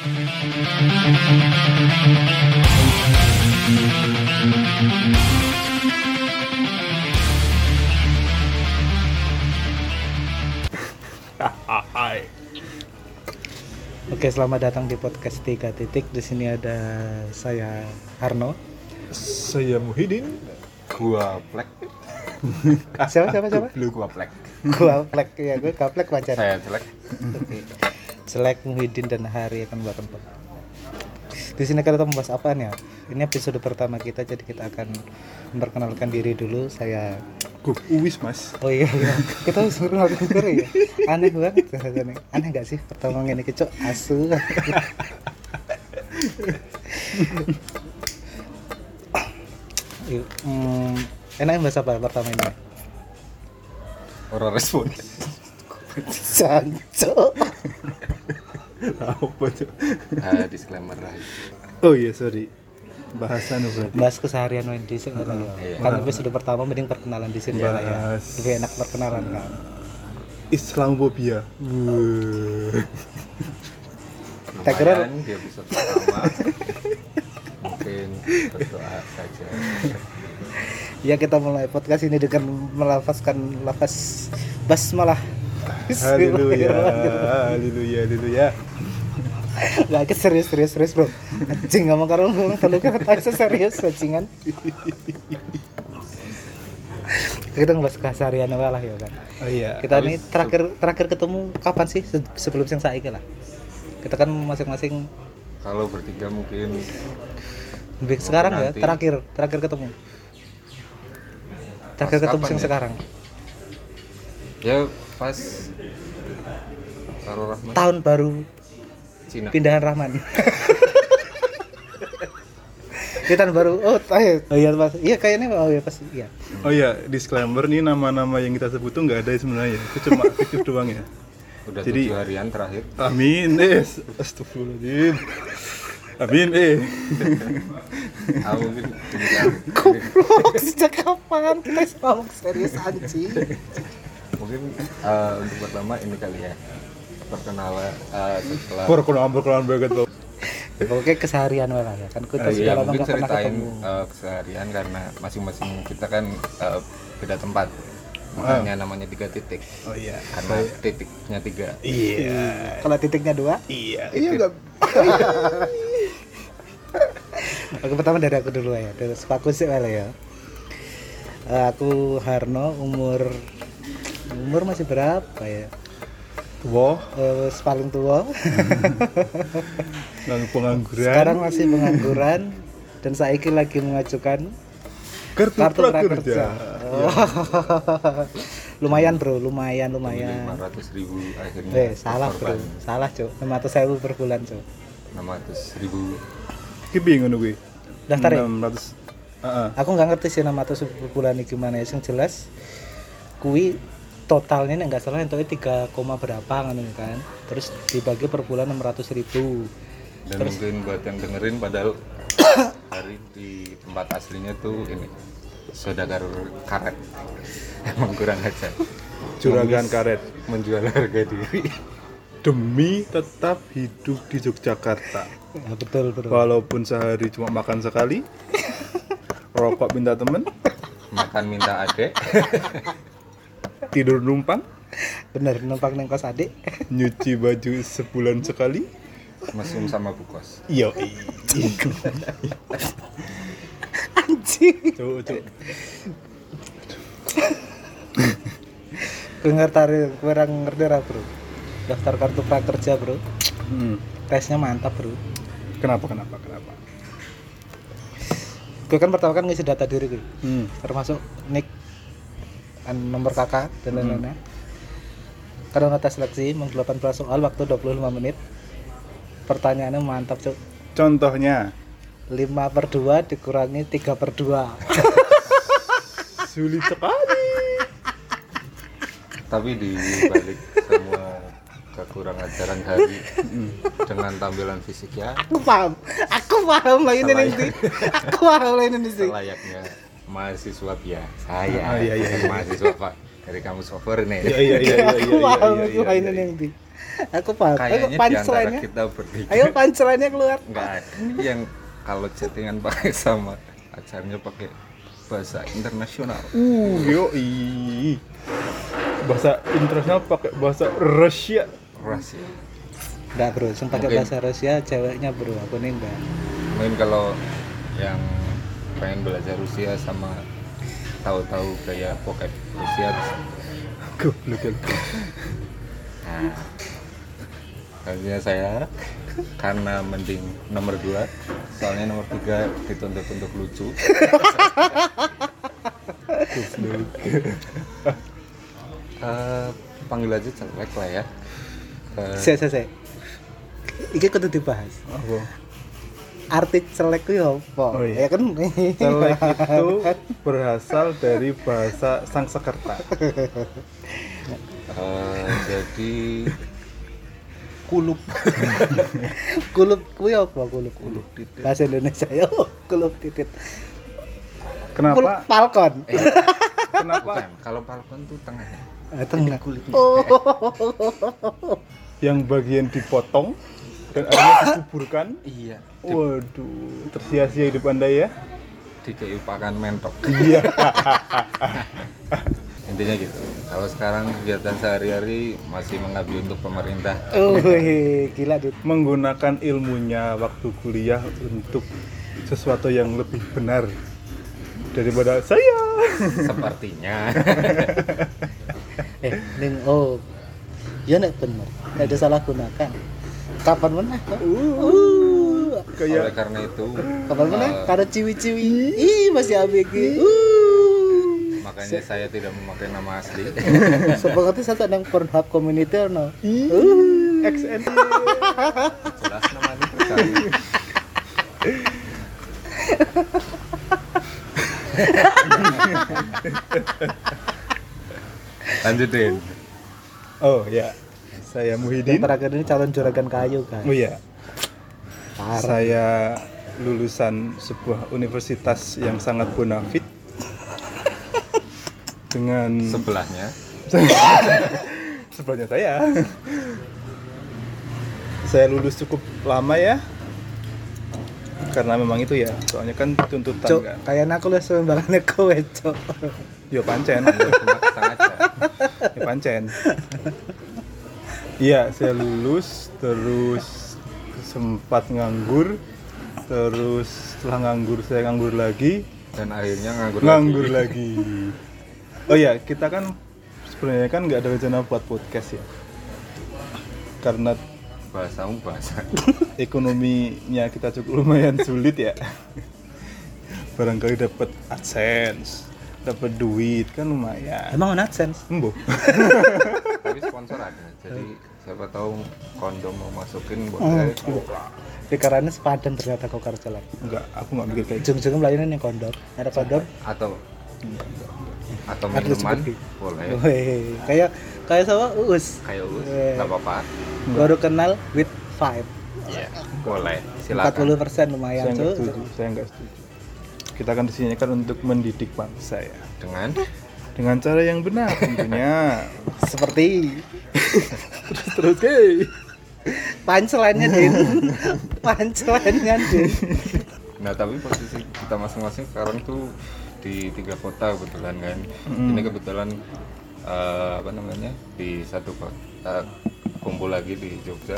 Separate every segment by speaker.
Speaker 1: Oke, selamat datang di podcast 3 titik. Di sini ada saya Harno.
Speaker 2: Saya Muhyiddin.
Speaker 3: gua plek
Speaker 1: Siapa siapa siapa?
Speaker 3: lu gua plek
Speaker 1: Gua Plek ya, gue Kaplek pacar.
Speaker 3: saya
Speaker 1: Oke. Selek Muhyiddin dan Hari akan buat tempat. Di sini kita membahas apa nih? ya? Ini episode pertama kita, jadi kita akan memperkenalkan diri dulu. Saya
Speaker 2: Gue uwis mas.
Speaker 1: Oh iya, iya. kita harus memperkenalkan diri ya. Aneh banget rasanya. Aneh nggak sih pertama ini kecok asu. Hmm, enaknya bahas apa pertama ini?
Speaker 3: orang respon
Speaker 1: Sanco.
Speaker 2: Apa tuh?
Speaker 3: ah disclaimer lah
Speaker 2: Oh iya sorry. Bahasan berarti.
Speaker 1: Bahas keseharian Wendy sih nggak tahu.
Speaker 3: Iya.
Speaker 1: Kan episode pertama mending perkenalan di sini ya.
Speaker 2: Bahas.
Speaker 1: Lebih enak perkenalan kan.
Speaker 2: Islamophobia.
Speaker 1: Tak kira-
Speaker 3: di episode pertama mungkin berdoa saja
Speaker 1: Ya kita mulai podcast ini dengan melafazkan lafaz basmalah.
Speaker 2: Haleluya. Haleluya. Haleluya.
Speaker 1: Gak serius serius serius bro. Anjing ngomong karo ngomong kalau kan tak serius bajingan. kita ngebahas keseharian apa lah ya kan.
Speaker 2: Oh iya.
Speaker 1: Kita ini terakhir terakhir ketemu kapan sih Se- sebelum yang saya lah. Kita kan masing-masing
Speaker 3: kalau bertiga mungkin
Speaker 1: lebih sekarang ya terakhir terakhir ketemu. Terakhir ketemu
Speaker 3: kapan
Speaker 1: yang
Speaker 3: ya?
Speaker 1: sekarang.
Speaker 3: ya pas Karo Rahman
Speaker 1: Tahun baru
Speaker 3: Cina
Speaker 1: pindahan Rahman. Ini tahun baru. Oh, ayo. Oh iya, Mas. Iya kayaknya oh iya pasti iya.
Speaker 2: Oh iya, disclaimer nih nama-nama yang kita sebut tuh nggak ada sebenarnya. Itu cuma fiktif doang ya.
Speaker 3: udah
Speaker 2: Jadi-
Speaker 3: harian terakhir
Speaker 2: Amin. Eh, astagfirullahaladzim. Amin. Eh.
Speaker 3: tinggal
Speaker 1: Goblok, sejak kapan kita ngomong serius anjing?
Speaker 3: Mungkin eh, untuk pertama ini kali ya perkenalan eh, setelah
Speaker 2: Perkenalan perkenalan banget loh.
Speaker 1: Pokoknya keseharian lah ya kan kita
Speaker 3: Eh,
Speaker 1: sudah
Speaker 3: iya,
Speaker 1: lama
Speaker 3: mungkin
Speaker 1: nggak pernah
Speaker 3: ceritain
Speaker 1: ketemu.
Speaker 3: eh, keseharian karena masing-masing kita kan eh, beda tempat makanya namanya tiga titik
Speaker 2: Oh iya.
Speaker 3: karena titiknya tiga
Speaker 2: Iya.
Speaker 1: Kalau titiknya dua,
Speaker 2: Iya. Iya enggak.
Speaker 1: oke pertama dari aku dulu ya. Dari aku sih ya. Eh, Aku Harno umur umur masih berapa ya?
Speaker 2: Wah,
Speaker 1: Eh, paling tua.
Speaker 2: nang pengangguran.
Speaker 1: Sekarang masih pengangguran dan saya lagi mengajukan
Speaker 2: kartu,
Speaker 1: kartu
Speaker 2: prakerja.
Speaker 1: prakerja. Oh. lumayan bro, lumayan lumayan.
Speaker 3: lima ratus ribu akhirnya
Speaker 1: Eh salah bro, salah cok. Lima ratus ribu per bulan cok.
Speaker 3: enam ratus ribu
Speaker 2: Ki bingung gue.
Speaker 1: Daftar ya?
Speaker 2: 600. Heeh.
Speaker 1: Aku nggak ngerti sih enam ratus ribu per bulan ini gimana ya. Yang jelas, kui totalnya nih nggak salah itu tiga koma berapa kan ini kan. Terus dibagi per bulan enam ratus ribu.
Speaker 3: dan mungkin buat yang dengerin padahal hari di tempat aslinya tuh ini saudagar karet emang kurang aja
Speaker 2: Juragan karet
Speaker 3: menjual harga diri
Speaker 2: demi tetap hidup di Yogyakarta.
Speaker 1: Ya, betul bro.
Speaker 2: Walaupun sehari cuma makan sekali, rokok minta temen,
Speaker 3: makan minta adek
Speaker 2: tidur numpang,
Speaker 1: Bener numpang neng kos adik.
Speaker 2: nyuci baju sebulan sekali.
Speaker 3: mesum sama bukos
Speaker 2: Yo,
Speaker 1: Anjing.
Speaker 2: cuk, cuk.
Speaker 1: Gue ngerti kurang ngerti lah bro. Daftar kartu prakerja bro.
Speaker 2: Hmm.
Speaker 1: Tesnya mantap bro.
Speaker 2: Kenapa, kenapa, kenapa?
Speaker 1: Gue kan pertama kan ngisi data diri gue.
Speaker 2: Hmm.
Speaker 1: termasuk nick nomor kakak dan lain-lainnya. Karena tes seleksi meng 18 soal waktu 25 menit. Pertanyaannya mantap cuk.
Speaker 2: Contohnya,
Speaker 1: 5 per 2 dikurangi 3 per 2
Speaker 2: sulit sekali.
Speaker 3: tapi di balik semua kekurangan ajaran hari dengan tampilan fisik ya.
Speaker 1: Aku paham. Aku paham lah ini nanti. aku paham lah ini nanti
Speaker 3: selayaknya mahasiswa biasa saya
Speaker 2: Ah, iya, iya,
Speaker 3: bukan
Speaker 2: iya.
Speaker 3: mahasiswa pak dari kamus over nih
Speaker 2: Iya iya iya iya
Speaker 1: aku
Speaker 2: iya,
Speaker 1: paham
Speaker 2: iya,
Speaker 1: aku
Speaker 2: iya,
Speaker 1: mainin
Speaker 2: iya.
Speaker 1: yang di aku paham ayo
Speaker 3: kayaknya
Speaker 1: punchline-nya.
Speaker 3: kita bertiga.
Speaker 1: Ayo punchline-nya keluar.
Speaker 3: Nggak ada yang kalau chattingan pakai sama pacarnya pakai bahasa internasional.
Speaker 2: Uh, yo i. Bahasa internasional pakai bahasa Rusia.
Speaker 3: Rusia.
Speaker 1: Enggak bro yang pakai bahasa Rusia ceweknya bro. Aku nih enggak
Speaker 3: mungkin kalau yang pengen belajar Rusia sama tahu-tahu gaya pokep Rusia
Speaker 2: Goblok ya.
Speaker 3: Nah, akhirnya saya karena mending nomor dua, soalnya nomor tiga dituntut untuk lucu. Eh, panggil aja celek lah ya. Eh,
Speaker 1: saya saya saya iki kudu dibahas
Speaker 2: Apa?
Speaker 1: Arti celek itu apa?
Speaker 2: Oh, iya.
Speaker 1: ya kan?
Speaker 2: Celek itu berasal dari bahasa Sangsekerta.
Speaker 3: eh, jadi kulup.
Speaker 1: Kulup kuwi apa kulup? Kulup bahasa Indonesia yo kulup titit kulup
Speaker 2: Kenapa?
Speaker 1: falcon
Speaker 2: Kenapa?
Speaker 3: bukan. Kalau palkon tuh tengahnya
Speaker 1: Ah, tengah. Oh.
Speaker 2: Yang bagian dipotong dan akhirnya dikuburkan?
Speaker 3: iya.
Speaker 2: Waduh, tersia-sia hidup anda ya?
Speaker 3: dikeipakan mentok.
Speaker 2: Iya.
Speaker 3: intinya gitu. Kalau sekarang kegiatan sehari-hari masih mengabdi untuk pemerintah.
Speaker 1: Oh gila dit.
Speaker 2: Menggunakan ilmunya waktu kuliah untuk sesuatu yang lebih benar daripada saya.
Speaker 3: sepertinya.
Speaker 1: Eh ning oh. Ya nek bener. Nek ada salah gunakan kapan meneh? Kok uh
Speaker 3: oleh karena itu
Speaker 1: kapan meneh?
Speaker 3: eh,
Speaker 1: karo ciwi-ciwi. Ih. Masih ABG uh.
Speaker 3: Makanya saya tidak memakai nama asli.
Speaker 1: Ngerti satu nang Pornhub community no.
Speaker 2: XN.
Speaker 3: jelas namanya lanjutin.
Speaker 2: Oh ya, saya
Speaker 1: Yang
Speaker 2: Muhyiddin.
Speaker 1: terakhir ini calon juragan kayu kan.
Speaker 2: Oh ya,
Speaker 1: Parah.
Speaker 2: saya lulusan sebuah universitas yang sangat bonafit dengan
Speaker 3: sebelahnya
Speaker 2: sebelahnya saya. saya lulus cukup lama ya. Karena memang itu ya, soalnya kan tuntutan
Speaker 1: Cuk,
Speaker 2: kan.
Speaker 1: kayaknya aku lihat sembarangan kowe, Cuk.
Speaker 2: Yo pancen, yo pancen. Iya, saya lulus terus sempat nganggur terus setelah nganggur saya nganggur lagi
Speaker 3: dan akhirnya nganggur,
Speaker 2: nganggur
Speaker 3: lagi.
Speaker 2: lagi. Oh ya, kita kan sebenarnya kan nggak ada rencana buat podcast ya. Karena
Speaker 3: bahasamu bahasa
Speaker 2: ekonominya kita cukup lumayan sulit ya. Barangkali dapat AdSense, dapat duit kan lumayan.
Speaker 1: Emang on AdSense?
Speaker 2: Embo.
Speaker 3: tapi sponsor ada jadi siapa tahu kondom mau masukin
Speaker 1: Oh,
Speaker 3: boleh
Speaker 1: Pikirannya sepadan ternyata kok karo celek.
Speaker 2: Enggak, aku nggak mikir kayak gitu.
Speaker 1: Ujung-ujungnya melayani yang kondom. Ada kondom.
Speaker 3: atau atau
Speaker 1: Ada
Speaker 3: minuman
Speaker 1: seperti.
Speaker 3: boleh
Speaker 1: Weh, kayak kayak sama Uus.
Speaker 3: kayak us nggak apa-apa
Speaker 1: Baru kenal with five.
Speaker 3: Iya, boleh
Speaker 1: 40
Speaker 3: silakan
Speaker 1: persen lumayan,
Speaker 2: Saya nggak setuju. Saya nggak setuju. Kita kan di sini kan untuk mendidik bangsa ya.
Speaker 3: dengan
Speaker 2: Dengan cara yang benar tentunya.
Speaker 1: Seperti
Speaker 2: terus terus hey.
Speaker 1: punchline-nya, Din. punchline-nya, Din.
Speaker 3: nah tapi posisi kita masing-masing sekarang tuh di tiga kota kebetulan kan
Speaker 2: Mm.
Speaker 3: ini kebetulan eh, apa namanya di satu kota kumpul lagi di Jogja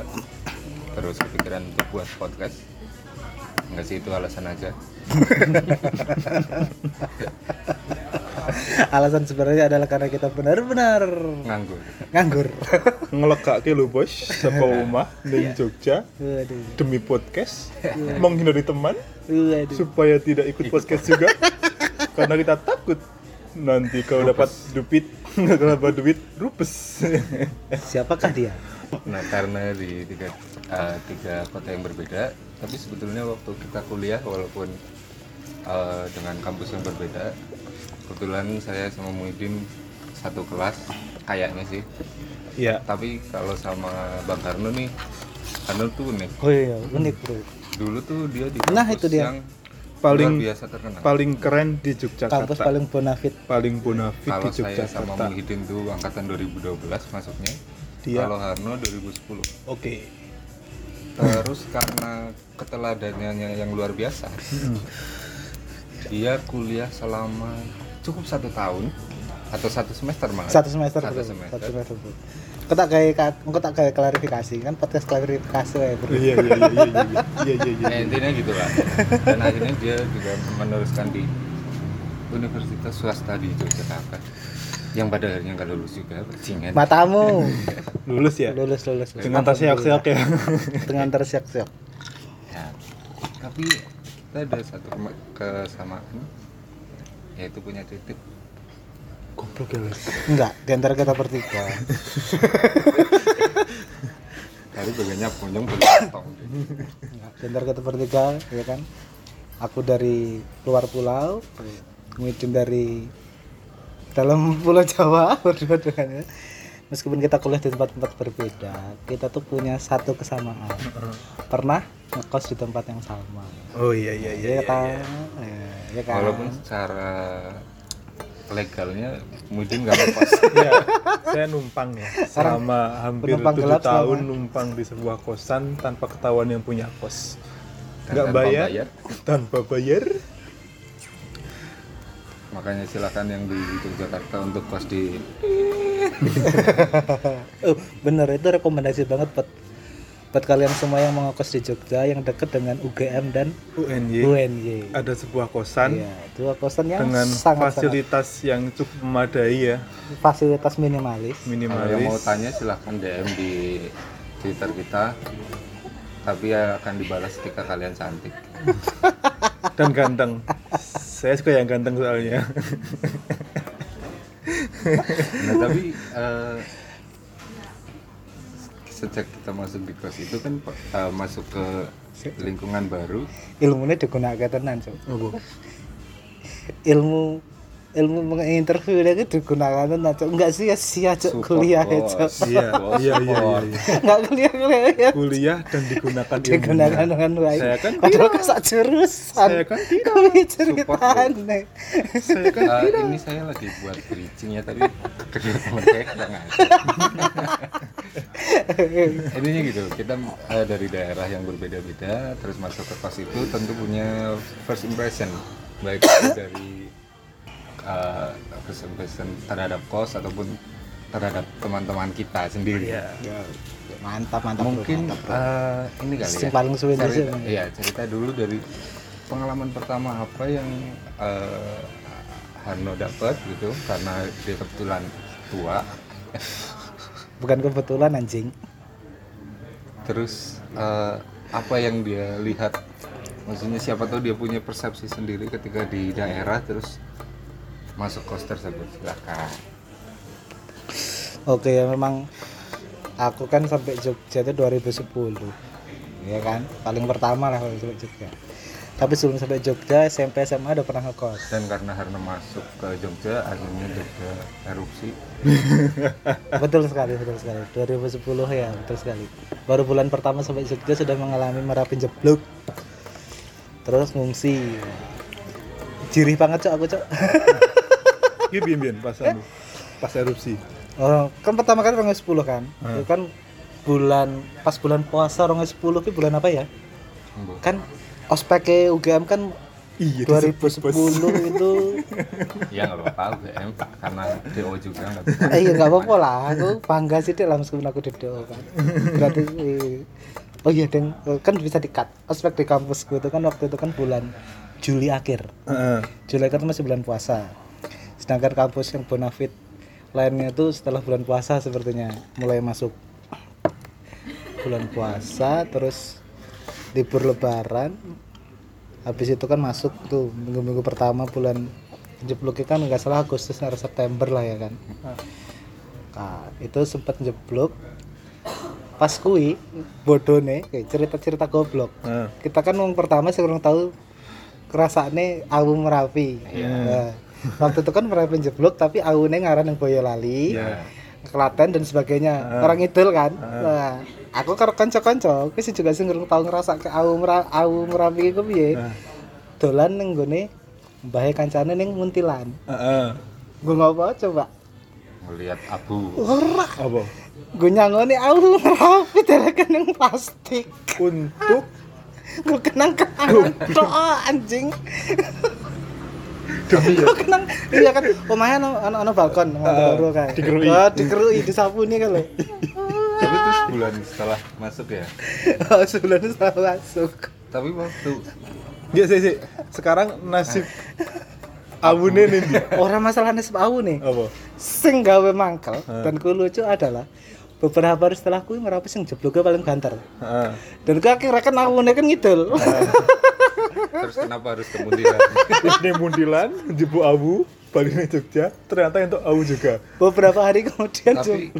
Speaker 3: terus kepikiran untuk buat podcast nggak sih itu alasan aja
Speaker 1: Alasan sebenarnya adalah karena kita benar-benar
Speaker 3: nganggur
Speaker 1: nganggur.
Speaker 2: ngelekake lu bos sapa omah ning Jogja
Speaker 1: Waduh.
Speaker 2: demi podcast menghindari teman
Speaker 1: Waduh.
Speaker 2: supaya tidak ikut podcast juga karena kita takut nanti kalau dapat duit dapat duit rupes
Speaker 1: Siapakah dia?
Speaker 3: Nah, karena di tiga, eh, tiga kota yang berbeda, tapi sebetulnya waktu kita kuliah walaupun eh, dengan kampus yang berbeda, kebetulan saya sama Muhyiddin satu kelas kayaknya sih.
Speaker 2: ya
Speaker 3: Tapi kalau sama Bang Karno nih, Karno tuh nih
Speaker 1: Oh iya, unik bro.
Speaker 3: dulu tuh dia di
Speaker 1: Nah,
Speaker 3: kampus
Speaker 1: itu dia.
Speaker 3: yang
Speaker 2: paling
Speaker 3: luar biasa terkenal.
Speaker 2: paling keren di Yogyakarta.
Speaker 1: kampus paling bonafit
Speaker 2: paling bonafit
Speaker 3: Kalau
Speaker 2: di
Speaker 3: saya sama
Speaker 2: Yogyakarta.
Speaker 3: Muhyiddin tuh angkatan 2012 masuknya.
Speaker 2: Dia-
Speaker 3: Kalau Harno 2010.
Speaker 2: Oke.
Speaker 3: Terus karena keteladanannya yang luar biasa, dia kuliah selama cukup satu tahun atau satu semester malah.
Speaker 1: satu semester
Speaker 3: Satu
Speaker 1: betul.
Speaker 3: semester.
Speaker 1: satu semester tak kayak aku tak kayak klarifikasi kan podcast klarifikasi ya bro
Speaker 2: Iya iya iya iya iya iya iya.
Speaker 3: Nah, intinya gitu lah. Dan akhirnya dia juga meneruskan di universitas swasta di Yogyakarta. Yang pada akhirnya nggak lulus juga, bajingan.
Speaker 1: matamu
Speaker 2: Lulus ya.
Speaker 1: lulus lulus lulus.
Speaker 2: Dengan tas seok-seok ya.
Speaker 1: dengan tersiak-siak
Speaker 3: Ya. Tapi kita ada satu kesamaan yaitu punya titik
Speaker 2: Goblok ya.
Speaker 1: Enggak di antara kita bertiga
Speaker 3: Tadi bagiannya.
Speaker 1: Enggak, di antara kita bertiga ya kan aku dari luar pulau kemudian dari dalam pulau Jawa berdua-duanya. Meskipun kita kuliah di tempat-tempat berbeda kita tuh punya satu kesamaan. Pernah ngekos di tempat yang sama.
Speaker 2: Oh iya iya iya.
Speaker 1: ya kan? Ya, ya kan?
Speaker 3: Walaupun secara legalnya mungkin nggak lepas.
Speaker 2: Iya, saya numpang ya. Selama hampir tujuh
Speaker 1: gelap
Speaker 2: tahun
Speaker 1: selama-
Speaker 2: numpang di sebuah kosan tanpa ketahuan yang punya kos. Nggak bayar,
Speaker 3: bayar.
Speaker 2: tanpa bayar
Speaker 3: Makanya silakan yang di Yogyakarta untuk kos di
Speaker 1: oh, bener itu rekomendasi banget buat buat kalian semua yang mau ngekos di Jogja yang deket dengan UGM dan
Speaker 2: UNY
Speaker 1: UNY
Speaker 2: ada sebuah kosan
Speaker 1: Iya, dua kosan yang
Speaker 2: dengan
Speaker 1: sangat
Speaker 2: fasilitas yang cukup memadai ya
Speaker 1: fasilitas minimalis.
Speaker 3: Kalau yang mau
Speaker 2: minimalis
Speaker 3: tanya silahkan DM di Twitter kita. Tapi ya akan dibalas ketika kalian cantik.
Speaker 2: dan ganteng saya suka yang ganteng soalnya
Speaker 3: Nah tapi eh, sejak kita masuk di kos itu kan eh, masuk ke lingkungan baru.
Speaker 1: Ilmunya digunakan tenan, Cuk. Ilmu ilmu menginterview itu digunakan tenan, Cuk. Enggak sia-sia, Cuk,
Speaker 3: Support
Speaker 1: kuliah ya,
Speaker 3: bos.
Speaker 1: Cuk.
Speaker 2: iya iya iya iya, iya.
Speaker 1: Enggak kuliah kuliah ya.
Speaker 2: kuliah dan digunakan
Speaker 1: Digunakan
Speaker 2: ilmunya.
Speaker 1: dengan baik.
Speaker 2: Saya kan
Speaker 1: Padahal kesak jurusan.
Speaker 2: Saya kan tidak.
Speaker 1: Kami ceritane.
Speaker 2: saya kan
Speaker 3: Eh, ini saya lagi buat bridging ya tapi kedua teman saya ngajar. Intinya gitu, kita eh, dari daerah yang berbeda-beda terus masuk ke kos itu tentu punya first impression baik dari eh, impression terhadap kos ataupun terhadap teman-teman kita sendiri.
Speaker 2: Iya.
Speaker 1: Ya, Mantap, mantap. Bro,
Speaker 3: Mungkin
Speaker 1: mantap, bro.
Speaker 3: eh, ini kali
Speaker 1: Yang
Speaker 3: ya.
Speaker 1: paling suwe
Speaker 3: cerita,
Speaker 1: sih.
Speaker 3: iya, cerita dulu dari pengalaman pertama apa yang eh, Harno dapat gitu karena dia kebetulan tua.
Speaker 1: Bukan kebetulan anjing.
Speaker 3: Terus eh, apa yang dia lihat? Maksudnya siapa tahu dia punya persepsi sendiri ketika di daerah terus masuk kos tersebut. Silakan.
Speaker 1: Oke ya memang aku kan sampai Jogja itu 2010 ya kan? Paling pertama lah kalau sampai Jogja. Tapi sebelum sampai Jogja SMP SMA udah pernah ngekos.
Speaker 3: Dan karena Harno masuk ke Jogja, akhirnya Jogja erupsi.
Speaker 1: betul sekali betul sekali. 2010 ya betul sekali. Baru bulan pertama sampai Jogja sudah mengalami merapi jeblok. Terus ngungsi. Jirih banget cok aku cok
Speaker 2: Iki biyen pas anu, pas erupsi.
Speaker 1: oh, kan pertama kali orang 10 kan?
Speaker 2: Hmm.
Speaker 1: itu kan bulan pas bulan puasa orang 10 itu bulan apa ya?
Speaker 3: Embo.
Speaker 1: kan ospek UGM kan
Speaker 2: Iya,
Speaker 1: 2010 itu.
Speaker 3: Ya nggak apa-apa UGM karena DO juga nggak
Speaker 1: eh, iya nggak apa-apa lah aku bangga sih deh lah meskipun aku di DO kan berarti eh, oh iya deng kan bisa dikat ospek di kampusku itu kan waktu itu kan bulan Juli akhir.
Speaker 2: Heeh.
Speaker 1: Juli akhir itu masih bulan puasa sedangkan kampus yang bonafit lainnya itu setelah bulan puasa sepertinya mulai masuk. Bulan puasa terus libur lebaran habis itu kan masuk tuh minggu-minggu pertama bulan jebloknya kan nggak salah Agustus atau September lah ya kan. Nah, itu sempat jeblok. Pas kui bodoh nih cerita-cerita goblok.
Speaker 2: Heeh.
Speaker 1: kita kan yang pertama sih kurang tahu kerasane awu merapi Nah, waktu itu kan merapi jeblok tapi awunya ngaran yang Boyolali
Speaker 2: Iya.
Speaker 1: Klaten dan sebagainya orang idul kan nah, aku karo kanca-kanca aku sih juga sih ngurung tahu ngerasa ke awu mera awu merapi itu piye
Speaker 2: Nah.
Speaker 1: dolan ning gone mbahe kancane ning Muntilan.
Speaker 2: Heeh.
Speaker 1: Gue ngopo coba?
Speaker 3: Ngelihat abu.
Speaker 1: Ora,
Speaker 2: Apa?
Speaker 1: gue nyangoni aku rapi dereken ning plastik.
Speaker 2: Untuk
Speaker 1: Gue kenang kenangan tok anjing.
Speaker 2: Demi ya.
Speaker 1: Kenang iya kan omahe ana ana ana balkon
Speaker 2: Ah,
Speaker 1: ngono kan.
Speaker 2: dikerui.
Speaker 1: Oh, dikerui disapuni kan lho.
Speaker 3: Tapi itu sebulan setelah masuk ya.
Speaker 1: Oh, sebulan setelah masuk.
Speaker 3: Tapi waktu
Speaker 2: Iya sih sih. Sekarang nasib abune nih Di.
Speaker 1: Orang masalah nasib nih.
Speaker 2: Apa?
Speaker 1: Sing gawe mangkel
Speaker 2: Ah.
Speaker 1: dan ku lucu adalah beberapa hari setelah ku ngerapi sing jebloknya paling banter.
Speaker 2: Heeh.
Speaker 1: Dan ku akhirnya kan aku kan ngidul.
Speaker 3: terus kenapa harus ke Muntilan?
Speaker 2: Ini mundilan, jebu abu, balik ke Jogja, ternyata untuk abu juga.
Speaker 1: beberapa hari kemudian
Speaker 3: Tapi.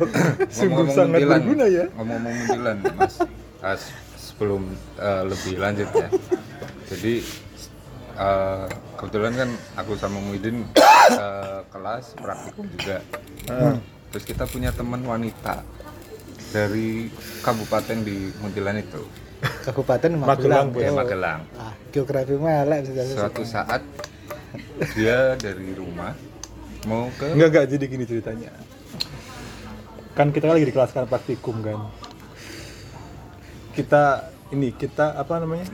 Speaker 2: Sungguh sangat
Speaker 3: Muntilan,
Speaker 2: berguna ya.
Speaker 3: Ngomong-ngomong Muntilan, Mas. Ah, s- sebelum eh, lebih lanjut ya. Jadi eh, kebetulan kan aku sama Muhyiddin eh, kelas praktikum juga.
Speaker 2: Heeh.
Speaker 3: Terus kita punya teman wanita dari kabupaten di Muntilan itu,
Speaker 1: Kabupaten
Speaker 2: Magelang,
Speaker 1: Magelang.
Speaker 3: Ya. Magelang.
Speaker 1: Ah, geografi melek bisa
Speaker 3: Suatu saat dia dari rumah mau ke
Speaker 2: Enggak enggak jadi gini ceritanya. Kan kita kan lagi di kelas kan praktikum kan. Kita ini kita apa namanya?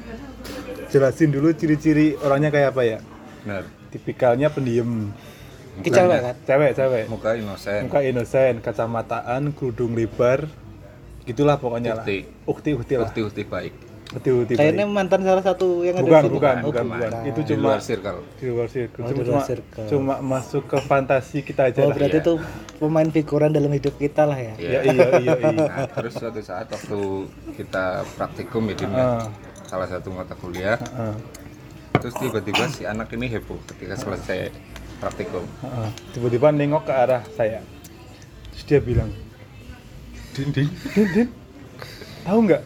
Speaker 2: Jelasin dulu ciri-ciri orangnya kayak apa ya?
Speaker 3: benar
Speaker 2: Tipikalnya pendiam.
Speaker 1: Cewek kan?
Speaker 2: Cewek, cewek.
Speaker 3: muka inosen.
Speaker 2: Muka inosen, kacamataan, kerudung lebar. Gitulah pokoknya
Speaker 3: Ukti.
Speaker 2: lah. Ukti, ukti lah.
Speaker 3: Ukti-ukti baik.
Speaker 2: Ukti, ukti.
Speaker 1: Kayaknya mantan salah satu yang ada
Speaker 2: Bukan,
Speaker 1: di sini.
Speaker 2: bukan,
Speaker 1: Oh,
Speaker 2: bukan, bukan. Itu
Speaker 3: di
Speaker 2: cuma
Speaker 3: luar circle.
Speaker 2: di luar circle.
Speaker 1: Oh,
Speaker 2: cuma,
Speaker 1: di luar
Speaker 2: cuma-
Speaker 1: circle.
Speaker 2: cuma masuk ke fantasi kita aja
Speaker 1: Oh,
Speaker 2: lah.
Speaker 1: berarti
Speaker 3: Iya.
Speaker 1: itu pemain figuran dalam hidup kita lah ya.
Speaker 2: Ya, iya, iya, iya.
Speaker 3: Nah, terus suatu saat waktu kita praktikum ya Dim, ya,
Speaker 2: Ah.
Speaker 3: salah satu mata kuliah,
Speaker 2: Heeh.
Speaker 3: terus tiba-tiba si anak ini heboh ketika selesai praktikum.
Speaker 2: Heeh. Tiba-tiba nengok ke arah saya. Terus dia bilang, Din, Din, Din, Din, tahu nggak?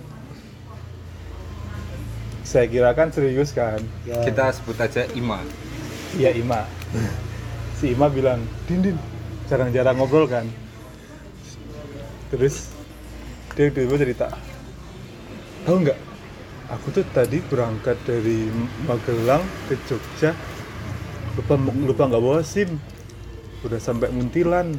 Speaker 2: Saya kira kan serius kan.
Speaker 1: Ya.
Speaker 3: Kita sebut aja Ima.
Speaker 2: Iya Ima. Si Ima bilang, Din, Din, jarang-jarang ngobrol kan. Terus dia tiba-tiba cerita, tahu nggak? Aku tuh tadi berangkat dari Magelang ke Jogja, lupa lupa nggak bawa SIM, udah sampai Muntilan.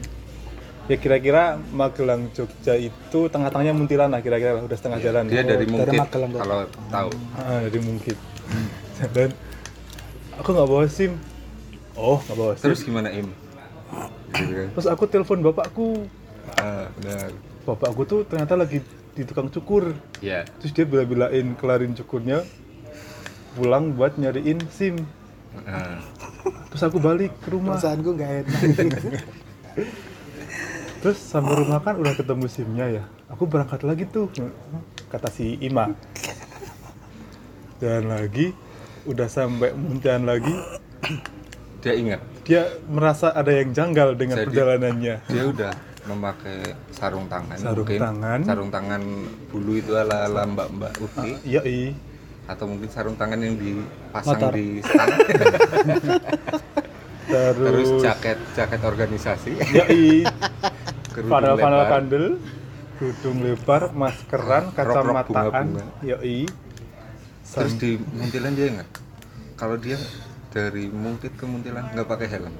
Speaker 2: Ya kira-kira Magelang Jogja itu tengah-tengahnya Muntilan lah kira-kira lah, udah setengah jalan.
Speaker 3: Dia dari
Speaker 1: dari
Speaker 3: Mungkit
Speaker 1: Magelang,
Speaker 3: kalau tahu.
Speaker 2: Ah, dari Mungkit. Dan aku nggak bawa SIM. Oh, nggak bawa SIM.
Speaker 3: Terus gimana Im? Gitu kan.
Speaker 2: Terus aku telepon bapakku.
Speaker 3: Ah, benar.
Speaker 2: Bapakku tuh ternyata lagi di tukang cukur.
Speaker 3: Ya,
Speaker 2: Terus dia bila-bilain kelarin cukurnya, pulang buat nyariin SIM.
Speaker 3: Ah,
Speaker 2: Terus aku balik ke rumah.
Speaker 1: Perasaanku nggak enak.
Speaker 2: Terus sampai rumah kan udah ketemu SIM-nya ya. Aku berangkat lagi tuh, kata si Ima. Dan lagi, udah sampai Muntian lagi,
Speaker 3: dia ingat
Speaker 2: dia merasa ada yang janggal dengan
Speaker 3: Jadi-
Speaker 2: perjalanannya.
Speaker 3: dia udah memakai sarung tangan
Speaker 2: Sarung
Speaker 3: mungkin
Speaker 2: tangan.
Speaker 3: sarung tangan bulu itu ala ala mbak mbak Uti
Speaker 2: Iya, i.
Speaker 3: atau mungkin sarung tangan yang dipasang
Speaker 1: Motor.
Speaker 3: di stang
Speaker 2: Terus,
Speaker 3: terus jaket jaket organisasi
Speaker 2: Iya, i.
Speaker 3: kerudung
Speaker 2: Panel panel
Speaker 3: lebar.
Speaker 2: kandel, kerudung lebar, maskeran, kacamataan.
Speaker 3: bunga-bunga.
Speaker 2: Iya, i.
Speaker 3: terus di Muntilan dia ingat kalau dia dari Mungkit ke Muntilan nggak pakai helm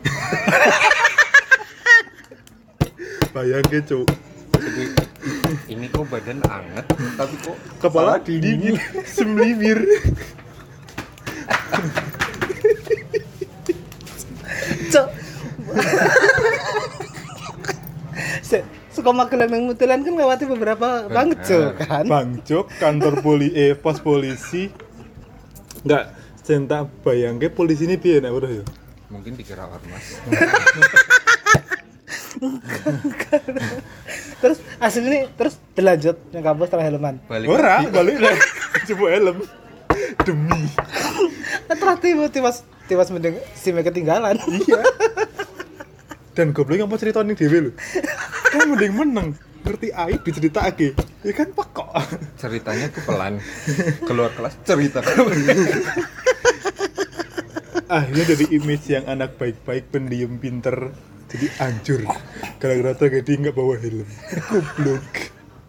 Speaker 2: Bayangin, Cuk.
Speaker 3: jadi ini kok badan anget tapi kok
Speaker 2: Kepala dingin, semlibir.
Speaker 1: Cok. Suka Magelang nang Muntilan kan ngawati beberapa banget Cok kan.
Speaker 2: Bang Jok, kantor poli eh pos polisi. Enggak, centak bayangke polisi ini piye nek udah ya.
Speaker 3: mungkin dikira ormas
Speaker 1: Terus asli ini terus dilanjut yang kampus setelah helman.
Speaker 3: balik
Speaker 2: Ora, balik lah. Coba helm. Demi.
Speaker 1: Terus tiba tiba tiba mending SIM ketinggalan.
Speaker 2: Iya. Dan goblok yang mau cerita nih dewe lho. Kan mending meneng. Ngerti aib diceritake. Ya kan pekok.
Speaker 3: ceritanya tuh pelan keluar kelas cerita
Speaker 2: Akhirnya dari image yang anak baik-baik, pendiam, pinter, jadi hancur. Gara-gara tragedi nggak bawa helm. Goblok.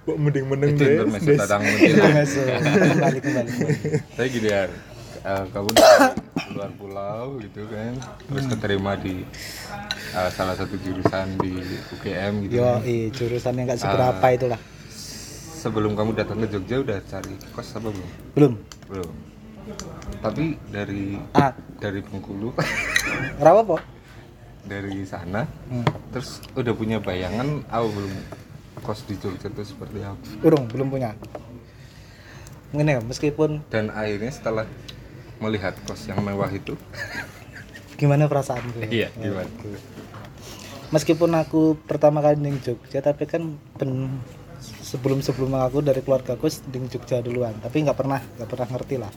Speaker 2: Kok mending meneng
Speaker 3: itu
Speaker 2: deh.
Speaker 1: Kembali kembali. kembali.
Speaker 3: saya gini ya eh, kamu dari luar pulau gitu kan. Terus keterima di eh, salah satu jurusan di UGM gitu
Speaker 1: yo
Speaker 3: kan.
Speaker 1: eh, jurusan yang nggak seberapa
Speaker 3: Ah.
Speaker 1: itulah
Speaker 3: sebelum kamu datang ke Jogja udah cari kos apa belum?
Speaker 1: Belum.
Speaker 3: Belum. Tapi dari
Speaker 1: ah.
Speaker 3: dari Bengkulu.
Speaker 1: Rawa po
Speaker 3: dari sana.
Speaker 1: Hmm.
Speaker 3: terus udah punya bayangan aku belum kos di Jogja itu seperti apa.
Speaker 1: Urung belum punya. Ini ya meskipun
Speaker 3: dan akhirnya setelah melihat kos yang mewah itu.
Speaker 1: Gimana perasaan gue?
Speaker 3: Iya gimana?
Speaker 1: Meskipun aku pertama kali di Jogja tapi kan sebelum sebelum aku dari keluarga aku di Jogja duluan. Tapi nggak pernah nggak pernah ngerti lah.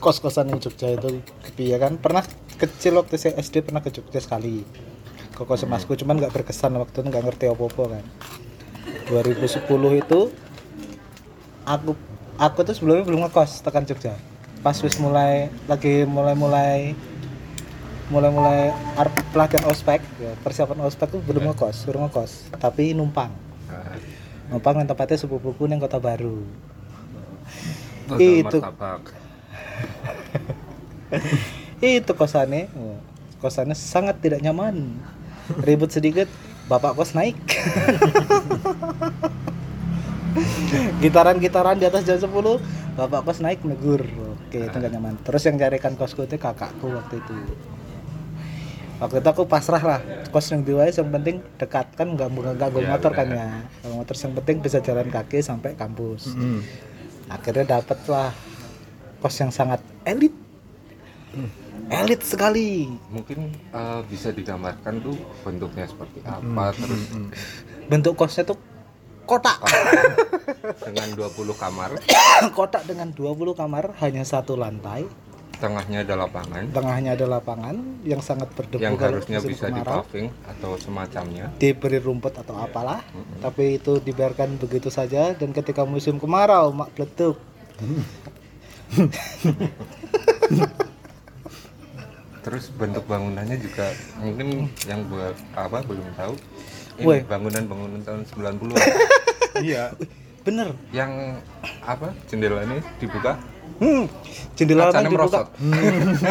Speaker 1: Kos kosan di Jogja itu ya kan? Pernah kecil waktu saya SD pernah ke Jogja sekali. Ke kos masku cuman nggak berkesan waktu itu nggak ngerti apa apa kan 2010 itu aku aku tuh sebelumnya belum ngekos tekan Jogja pas wis mulai lagi mulai mulai mulai-mulai arep pelatihan ospek ya, persiapan ospek tuh belum ngekos suruh ngekos tapi numpang.
Speaker 3: Nah,
Speaker 1: numpang yang tempatnya sepupuku yang kota baru. Itu. itu kosannya oh, kosannya sangat tidak nyaman. Ribut sedikit bapak kos naik. Gitaran-gitaran di atas jam 10 bapak kos naik negur oke itu nggak nyaman. Terus yang carikan kosku itu kakakku waktu itu. Waktu itu aku pasrah lah. Kos yang diwai yang penting dekat. Kan nggak nggak nggak gue
Speaker 3: Iya,
Speaker 1: motor kan
Speaker 3: benar.
Speaker 1: ya. Nggak motor yang penting bisa jalan kaki sampai kampus.
Speaker 2: Hmm.
Speaker 1: akhirnya dapet lah kos yang sangat elit. Elit sekali.
Speaker 3: Mungkin eh, bisa digambarkan tuh bentuknya seperti apa terus
Speaker 1: bentuk kosnya tuh kotak.
Speaker 3: Dengan 20 kamar.
Speaker 1: Kotak dengan 20 kamar hanya satu lantai.
Speaker 3: Tengahnya ada lapangan.
Speaker 1: Tengahnya ada lapangan yang sangat berdebu
Speaker 3: yang harusnya bisa di
Speaker 1: kemarau.
Speaker 3: paving atau semacamnya.
Speaker 1: Diberi rumput atau apalah. Tapi itu dibiarkan begitu saja. Dan ketika musim kemarau mak peletuk
Speaker 3: terus bentuk bangunannya juga mungkin yang buat apa belum tahu. Ini bangunan-bangunan tahun 90
Speaker 2: Iya.
Speaker 1: bener.
Speaker 3: Yang apa? Jendelanya dibuka?
Speaker 1: Hmm. Jendela
Speaker 3: Kacanya
Speaker 1: dibuka.
Speaker 3: merosot.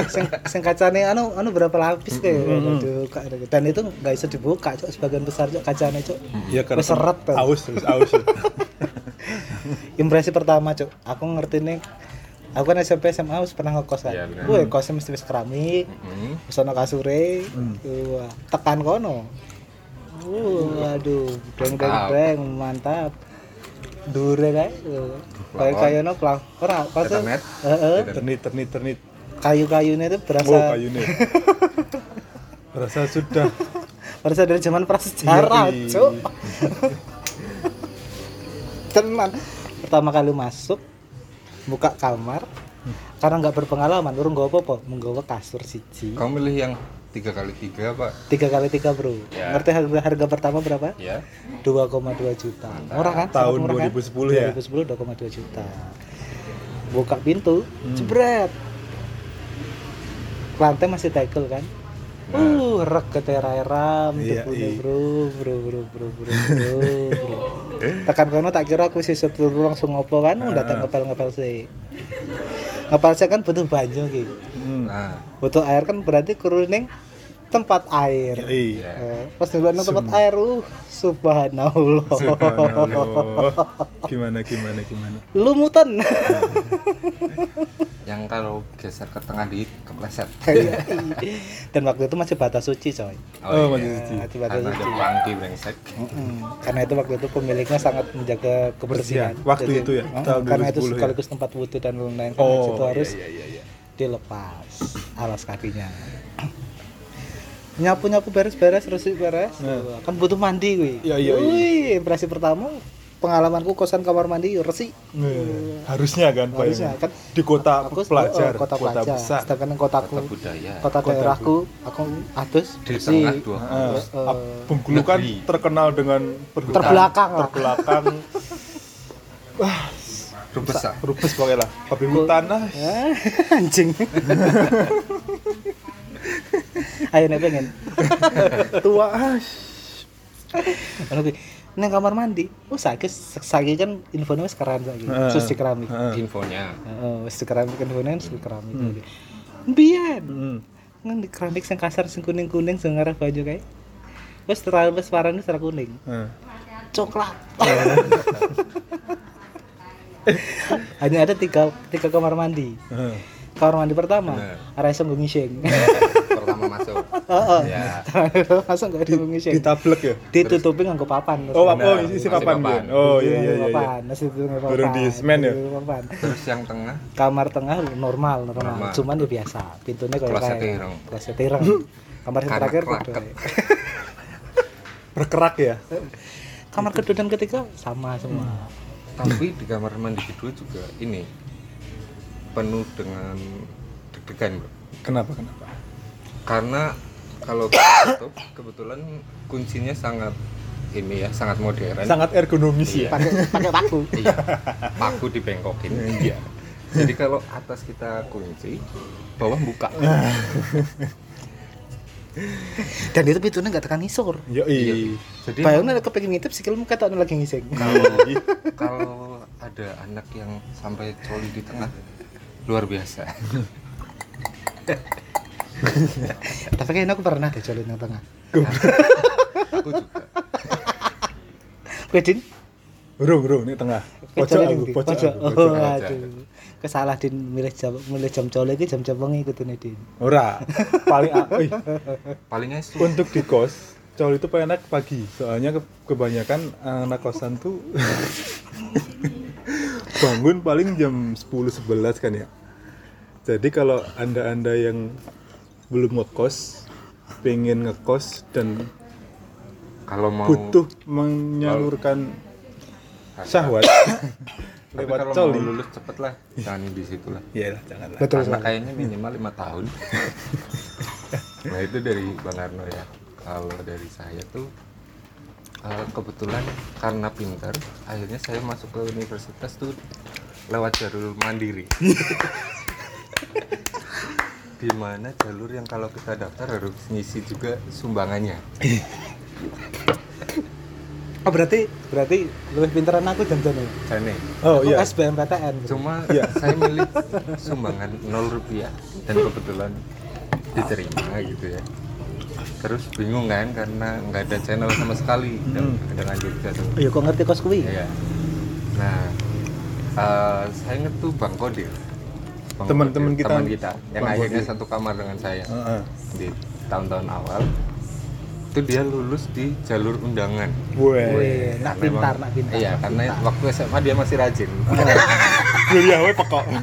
Speaker 1: sing, sing kacane anu anu berapa lapis kayak dibuka dan itu nggak bisa dibuka cok. Sebagian besar cok kacanya cok.
Speaker 2: Iya karena
Speaker 1: seret tuh.
Speaker 2: aus terus aus.
Speaker 1: impresi pertama cok. Aku ngerti nih. Aku kan SMP SMA harus pernah ngekos kan?
Speaker 3: Iya, benar.
Speaker 1: gue kosnya mesti wis keramik.
Speaker 3: Hmm.
Speaker 1: sono kasure. Wah tekan kono uh, aduh deng deng
Speaker 3: Mantap.
Speaker 1: deng mantap dure kayak kayak kayak no kosnya
Speaker 3: Ethernet.
Speaker 1: Heeh.
Speaker 2: Ternit ternit ternit.
Speaker 1: kayu-kayunya itu
Speaker 2: Oh
Speaker 1: berasa
Speaker 2: kayu nih. Rasa sudah
Speaker 1: berasa dari zaman prasejarah
Speaker 2: Yoi.
Speaker 1: cok tenan pertama kali masuk buka kamar karena nggak berpengalaman urung gak apa-apa menggawa kasur siji
Speaker 3: kamu milih yang tiga kali tiga pak
Speaker 1: tiga kali tiga bro.
Speaker 3: Ya.
Speaker 1: ngerti harga harga pertama berapa?
Speaker 3: Ya.
Speaker 1: 2,2 juta. Murah kan?
Speaker 2: Tahun
Speaker 1: Sangat murah kan?
Speaker 2: 2010 ya?
Speaker 1: 2010 2,2 juta. Buka pintu jebret. Lantai masih tegel kan? Uh rek ke ram
Speaker 2: Iya, iya.
Speaker 1: bro bro bro bro bro bro bro. Tekan kono tak kira aku sisir dulu langsung ngopo kan? Udah tak ngepel ngepel sih ngepel sih kan butuh banyu gitu
Speaker 2: hmm.
Speaker 3: nah
Speaker 1: butuh air kan berarti kuruning tempat air
Speaker 2: Iya.
Speaker 1: Eh, pas nang tempat air uh subhanallah
Speaker 2: Subhanallah. Gimana gimana gimana.
Speaker 1: lumutan
Speaker 3: yang kalau geser ke tengah di kepleset
Speaker 1: dan waktu itu masih batas suci coy
Speaker 2: Oh,
Speaker 3: iya.
Speaker 2: masih suci.
Speaker 1: masih batas
Speaker 3: karena ada
Speaker 1: suci
Speaker 3: pelangki brengsek
Speaker 1: Mm-mm. karena itu waktu itu pemiliknya sangat menjaga kebersihan
Speaker 2: Kebersihan. Waktu itu ya? Tahun
Speaker 1: karena itu
Speaker 2: 2010 ya?
Speaker 1: sekaligus tempat wudhu dan lain-lain karena
Speaker 2: Oh,
Speaker 1: situ harus
Speaker 2: iya, iya, iya.
Speaker 1: dilepas alas kakinya nyapu nyapu beres beres resik beres
Speaker 2: Nah.
Speaker 1: kan butuh mandi gue
Speaker 2: Iya, iya, iya.
Speaker 1: Wih, impresi pertama pengalamanku kosan kamar mandi yo resik
Speaker 2: Eh, harusnya kan Pak
Speaker 1: Harusnya,
Speaker 2: Iman?
Speaker 1: kan.
Speaker 2: di kota
Speaker 1: aku
Speaker 2: pelajar,
Speaker 1: oh, kota pelajar
Speaker 2: besar.
Speaker 1: sedangkan kotaku
Speaker 3: kota budaya
Speaker 1: kota daerahku aku atus
Speaker 3: di
Speaker 1: bersih.
Speaker 3: tengah dua
Speaker 2: Ah,
Speaker 1: Terus, eh,
Speaker 2: ap- Bengkulu kan terkenal dengan perhutan.
Speaker 1: Terbelakang lah.
Speaker 2: terbelakang wah
Speaker 3: Rubesa.
Speaker 2: rupes pokoknya lah babi hutan lah
Speaker 1: Ah, anjing ayo nih pengen
Speaker 2: tua ah
Speaker 1: Anu ki, neng kamar mandi. Oh saiki saiki kan infonya saiki.
Speaker 2: Heeh.
Speaker 1: terus di keramik
Speaker 3: infonya.
Speaker 1: Heeh, wis di keramik infonya wis di keramik
Speaker 2: Hmm.
Speaker 1: kan di keramik sing kasar sing kuning-kuning sing ngarep baju kae. Wis terlalu wis warnanya serah kuning.
Speaker 2: Heeh.
Speaker 1: coklat. Hanya ada tiga tiga kamar mandi.
Speaker 2: Heeh.
Speaker 1: kamar mandi pertama iso nggo ngising
Speaker 3: pertama masuk
Speaker 1: heeh
Speaker 3: ya
Speaker 1: masa nggak ada nggo ngising
Speaker 2: Ditablek ya?
Speaker 1: ditutupi nganggo papan
Speaker 2: Oh, oh isi papan. Oh iya iya iya. iya.
Speaker 1: papan masih itu nganggo papan
Speaker 2: Baru di semen ya?
Speaker 1: Papan.
Speaker 3: terus yang tengah
Speaker 1: kamar tengah normal normal,
Speaker 3: Normal.
Speaker 1: cuman ya biasa pintunya kayak kayak
Speaker 3: ireng.
Speaker 1: kloset ireng kamar yang terakhir.
Speaker 2: Berkerak ya?
Speaker 1: kamar kedua dan ketiga sama semua
Speaker 3: tapi di kamar mandi kedua juga ini penuh dengan deg-degan bro
Speaker 2: Kenapa kenapa?
Speaker 3: Karena kalau kita tutup kebetulan kuncinya sangat ini ya sangat modern.
Speaker 2: Sangat ergonomis ya.
Speaker 1: pakai pakai paku.
Speaker 3: Iya. Paku dibengkokin. Iya. Jadi kalau atas kita kunci bawah buka.
Speaker 1: Dan itu pintunya nggak tekan ngisor.
Speaker 2: Yo
Speaker 3: Iya.
Speaker 2: i.
Speaker 3: jadi
Speaker 1: bayangnya ada kepengin ngintip sikilmu kata lagi ngising.
Speaker 3: Kalau kalau ada anak yang sampai coli di tengah luar biasa
Speaker 1: tapi kayaknya aku pernah deh colin yang tengah
Speaker 3: aku juga
Speaker 1: Wedin
Speaker 2: Bro bro ini tengah. Pojok aku, pojok
Speaker 1: pojok
Speaker 2: aku.
Speaker 1: oh aduh kesalah din milih jam milih jam colin iki jam-jam wengi ikutune din
Speaker 2: Ora. Paling a- oi,
Speaker 3: paling esu
Speaker 2: untuk di kos cowok itu paling enak pagi. Soalnya ke- kebanyakan anak kosan tuh bangun paling jam 10 11 kan ya. Jadi kalau Anda-anda yang belum ngekos pengen ngekos dan
Speaker 3: kalau mau
Speaker 2: butuh menyalurkan syahwat lewat
Speaker 3: kalau
Speaker 2: coli.
Speaker 3: mau lulus cepet lah jangan di situ lah.
Speaker 2: Ya lah, janganlah.
Speaker 1: betul
Speaker 3: karena kayaknya minimal lima tahun. Nah itu dari bang Arno ya. Kalau dari saya tuh eh, kebetulan karena pintar akhirnya saya masuk ke universitas tuh lewat jalur mandiri di mana jalur yang kalau kita daftar harus ngisi juga sumbangannya?
Speaker 1: Oh berarti berarti lebih pinteran aku ini?
Speaker 3: Jane.
Speaker 2: Oh
Speaker 1: Aku
Speaker 2: iya.
Speaker 1: SBMPTN
Speaker 3: cuma
Speaker 2: Iya.
Speaker 3: saya milih sumbangan 0 rupiah. Dan kebetulan diterima gitu ya. Terus bingung kan karena nggak ada channel sama sekali. Dan dengan Jogja tuh
Speaker 1: iya kok ngerti kos kuwi?
Speaker 3: Iya. nah eh, saya inget tuh Bang Kodir
Speaker 2: Teman-teman kita.
Speaker 3: teman kita yang
Speaker 2: Bang
Speaker 3: akhirnya satu kamar dengan saya
Speaker 2: Heeh.
Speaker 3: di tahun-tahun awal itu dia lulus di jalur undangan
Speaker 2: Weh.
Speaker 1: Wih, nak pintar, nak pintar.
Speaker 3: iya
Speaker 1: nak
Speaker 3: karena
Speaker 1: pintar.
Speaker 3: waktu SMA dia masih rajin
Speaker 2: Kuliah we pekok.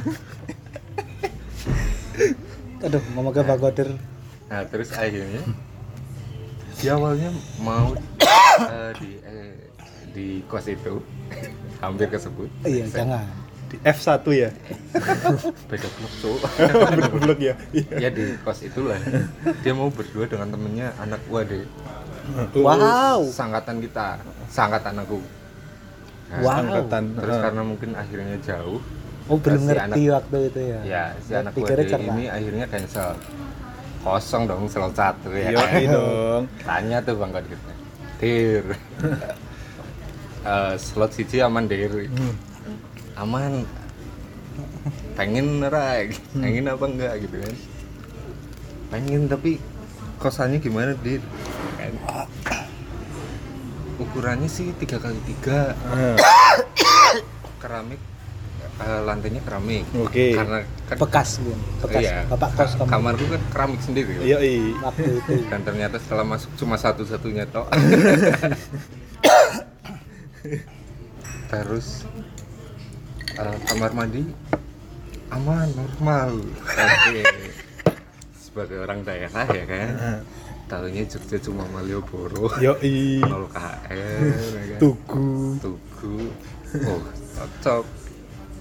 Speaker 1: Aduh, ngomong ke Bang Kodir.
Speaker 3: Nah terus akhirnya dia awalnya mau eh, di eh, di kos itu hampir kesebut
Speaker 1: Iya, jangan.
Speaker 2: Di F1 ya.
Speaker 3: beda blok cowok
Speaker 2: Bener-bener ya. Iya.
Speaker 3: ya di kos itulah dia mau berdua dengan temennya anak gua deh
Speaker 1: Wow.
Speaker 3: sangkatan kita sangkatan aku Nah,
Speaker 1: Wow.
Speaker 2: Angkatan.
Speaker 3: terus
Speaker 2: Heeh.
Speaker 3: karena mungkin akhirnya jauh
Speaker 1: Oh, belum
Speaker 3: Si
Speaker 1: ngerti waktu itu ya.
Speaker 3: ya si anak gua ini akhirnya cancel kosong dong slot satu ya
Speaker 2: Yo
Speaker 3: kan?
Speaker 2: dong.
Speaker 3: tanya tuh bang Kodir dir Eh, slot siji aman dir
Speaker 2: Hmm.
Speaker 3: Aman pengen
Speaker 2: Hmm.
Speaker 3: pengen apa enggak gitu kan pengen tapi kosannya gimana dir kan ukurannya sih tiga kali tiga keramik eh, lantainya keramik
Speaker 2: Oke.
Speaker 3: karena kan
Speaker 1: Bekas, Bun. Bekas.
Speaker 3: iya,
Speaker 1: Bapak kos
Speaker 3: ka-
Speaker 1: kamu.
Speaker 3: kamarku kan keramik sendiri
Speaker 2: Iya, iya.
Speaker 1: Waktu itu.
Speaker 3: dan ternyata setelah masuk cuma satu-satunya tok terus kamar mandi aman normal oke sebagai orang daerah ya kan
Speaker 2: Ah.
Speaker 3: tahunya Jogja cuma Malioboro
Speaker 2: Yo i.
Speaker 3: 0 KR ya kan?
Speaker 2: Tugu.
Speaker 3: Tugu oh cocok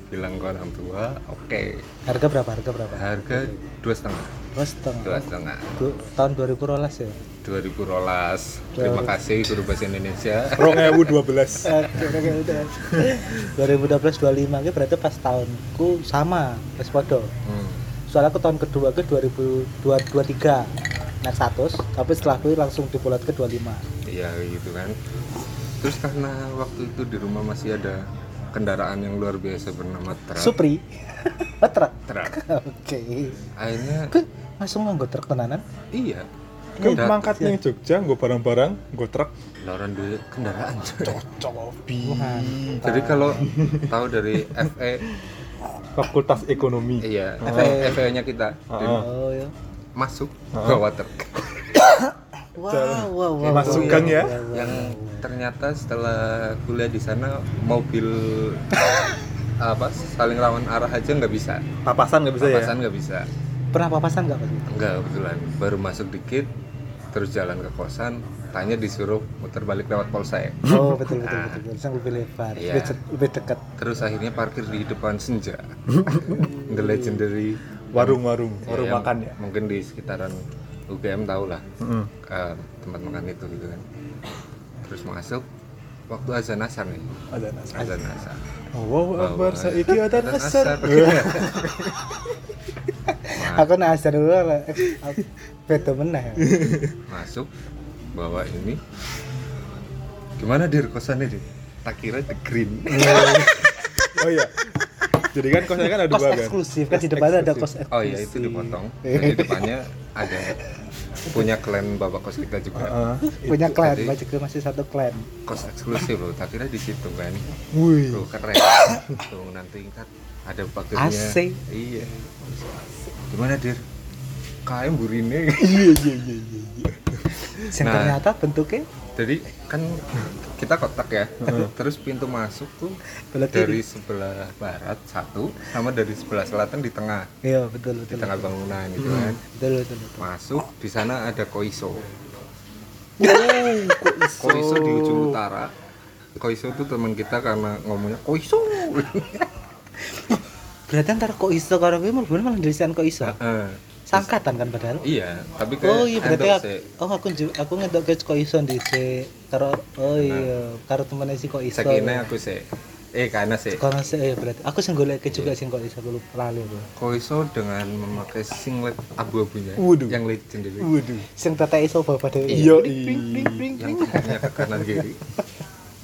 Speaker 3: bilang ke orang tua oke
Speaker 1: Harga berapa? Harga berapa?
Speaker 3: harga dua setengah
Speaker 1: Dua setengah.
Speaker 3: dua setengah
Speaker 1: Du- tahun 2012 ya.
Speaker 3: 2000 rolas terima kasih guru bahasa Indonesia
Speaker 2: Rong ewu dua belas.
Speaker 1: Oke, oke, udah. 2012 25 ini berarti pas tahunku sama, pas podo.
Speaker 3: Hmm.
Speaker 1: Soalnya aku tahun kedua ke 2023 naik status, tapi setelah itu langsung dibulat ke 25.
Speaker 3: iya gitu kan terus karena waktu itu di rumah masih ada kendaraan yang luar biasa bernama truk
Speaker 1: Supri. Truk.
Speaker 3: truk
Speaker 1: Oke.
Speaker 3: akhirnya
Speaker 1: Kok langsung nganggo truk tenanan?
Speaker 3: iya
Speaker 2: Gue mangkat nih Jogja, gue barang-barang, gue truk.
Speaker 3: Lauran duit kendaraan
Speaker 2: Cobi.
Speaker 3: jadi kalau tahu dari FE
Speaker 2: Fakultas Ekonomi.
Speaker 3: iya
Speaker 1: FE.
Speaker 3: FE nya kita
Speaker 2: Heeh.
Speaker 1: Oh ya.
Speaker 3: masuk
Speaker 2: Heeh.
Speaker 3: bawa truk
Speaker 1: Wow, wow, wow.
Speaker 2: Masukkan
Speaker 1: wow,
Speaker 2: ya.
Speaker 1: wow, wow.
Speaker 3: yang ternyata setelah kuliah di sana mobil apa saling lawan arah aja nggak bisa
Speaker 2: Papasan nggak bisa ya?
Speaker 3: papasan nggak bisa
Speaker 1: Pernah papasan nggak Pak?
Speaker 3: enggak kebetulan baru masuk dikit terus jalan ke kosan tanya disuruh muter balik lewat polsek
Speaker 1: Oh, betul betul betul. betul. Sang lebih lebar,
Speaker 3: Iya.
Speaker 1: lebih, dekat.
Speaker 3: terus akhirnya parkir di depan senja the legendary
Speaker 2: Warung-warung,
Speaker 3: ya,
Speaker 2: warung
Speaker 3: yang
Speaker 2: makan ya.
Speaker 3: mungkin di sekitaran UGM tau lah
Speaker 2: Heeh.
Speaker 3: eh, tempat makan itu gitu kan terus masuk waktu azan asar nih
Speaker 2: Ada nasi.
Speaker 3: azan asar Wow,
Speaker 2: Akbar saiki ada
Speaker 3: Azan
Speaker 2: asar.
Speaker 1: Aku nak asar dulu lah. Meneh. ya.
Speaker 3: masuk bawa ini gimana dir kosannya dir tak kira the green
Speaker 2: Oh iya. Jadi kan kosnya kan ada dua kan.
Speaker 1: eksklusif kan di depannya ada kos eksklusif.
Speaker 3: oh iya itu dipotong di depannya ada punya klan bapak kos kita juga
Speaker 2: Heeh.
Speaker 1: Punya klan, Jeko masih satu klan.
Speaker 3: kos eksklusif loh tak kira di situ kan
Speaker 2: Wih.
Speaker 3: tuh keren tuh nanti kan ada pagernya
Speaker 1: AC.
Speaker 3: iya gimana dir KM burine
Speaker 2: Iya iya iya iya. iya.
Speaker 3: Nah.
Speaker 1: ternyata bentuknya
Speaker 3: jadi kan kita kotak ya terus pintu masuk tuh
Speaker 1: Belah
Speaker 3: dari
Speaker 1: kiri.
Speaker 3: sebelah barat satu sama dari sebelah selatan di tengah
Speaker 1: Iya, betul
Speaker 3: di
Speaker 1: betul.
Speaker 3: tengah bangunan itu kan
Speaker 1: Betul betul. betul.
Speaker 3: masuk di sana ada koiso
Speaker 1: Oh, kok iso?
Speaker 3: koiso di ujung utara koiso itu teman kita karena ngomongnya koiso
Speaker 1: Berarti antar kok iso karo kowe mlebu malah dilisan kok iso.
Speaker 3: Heeh.
Speaker 1: Sangkatan kan padahal.
Speaker 3: iya tapi kayak
Speaker 1: Oh iya berarti aku, oh aku aku ngedok ke kok iso dhisik karo oh iya karo temen si kok iso.
Speaker 3: Sekine aku sih eh karena sih
Speaker 1: Kono sih eh, berarti aku sing golek juga sing kok iso aku lupa lali aku.
Speaker 3: koiso dengan memakai singlet abu-abunya
Speaker 2: Waduh.
Speaker 3: yang legendary
Speaker 2: Waduh.
Speaker 1: Sing tete iso bapak dhewe.
Speaker 2: Iya,
Speaker 1: Bling, bling, bling, bling,
Speaker 3: yang
Speaker 1: bling.
Speaker 3: punggungnya ke kanan kiri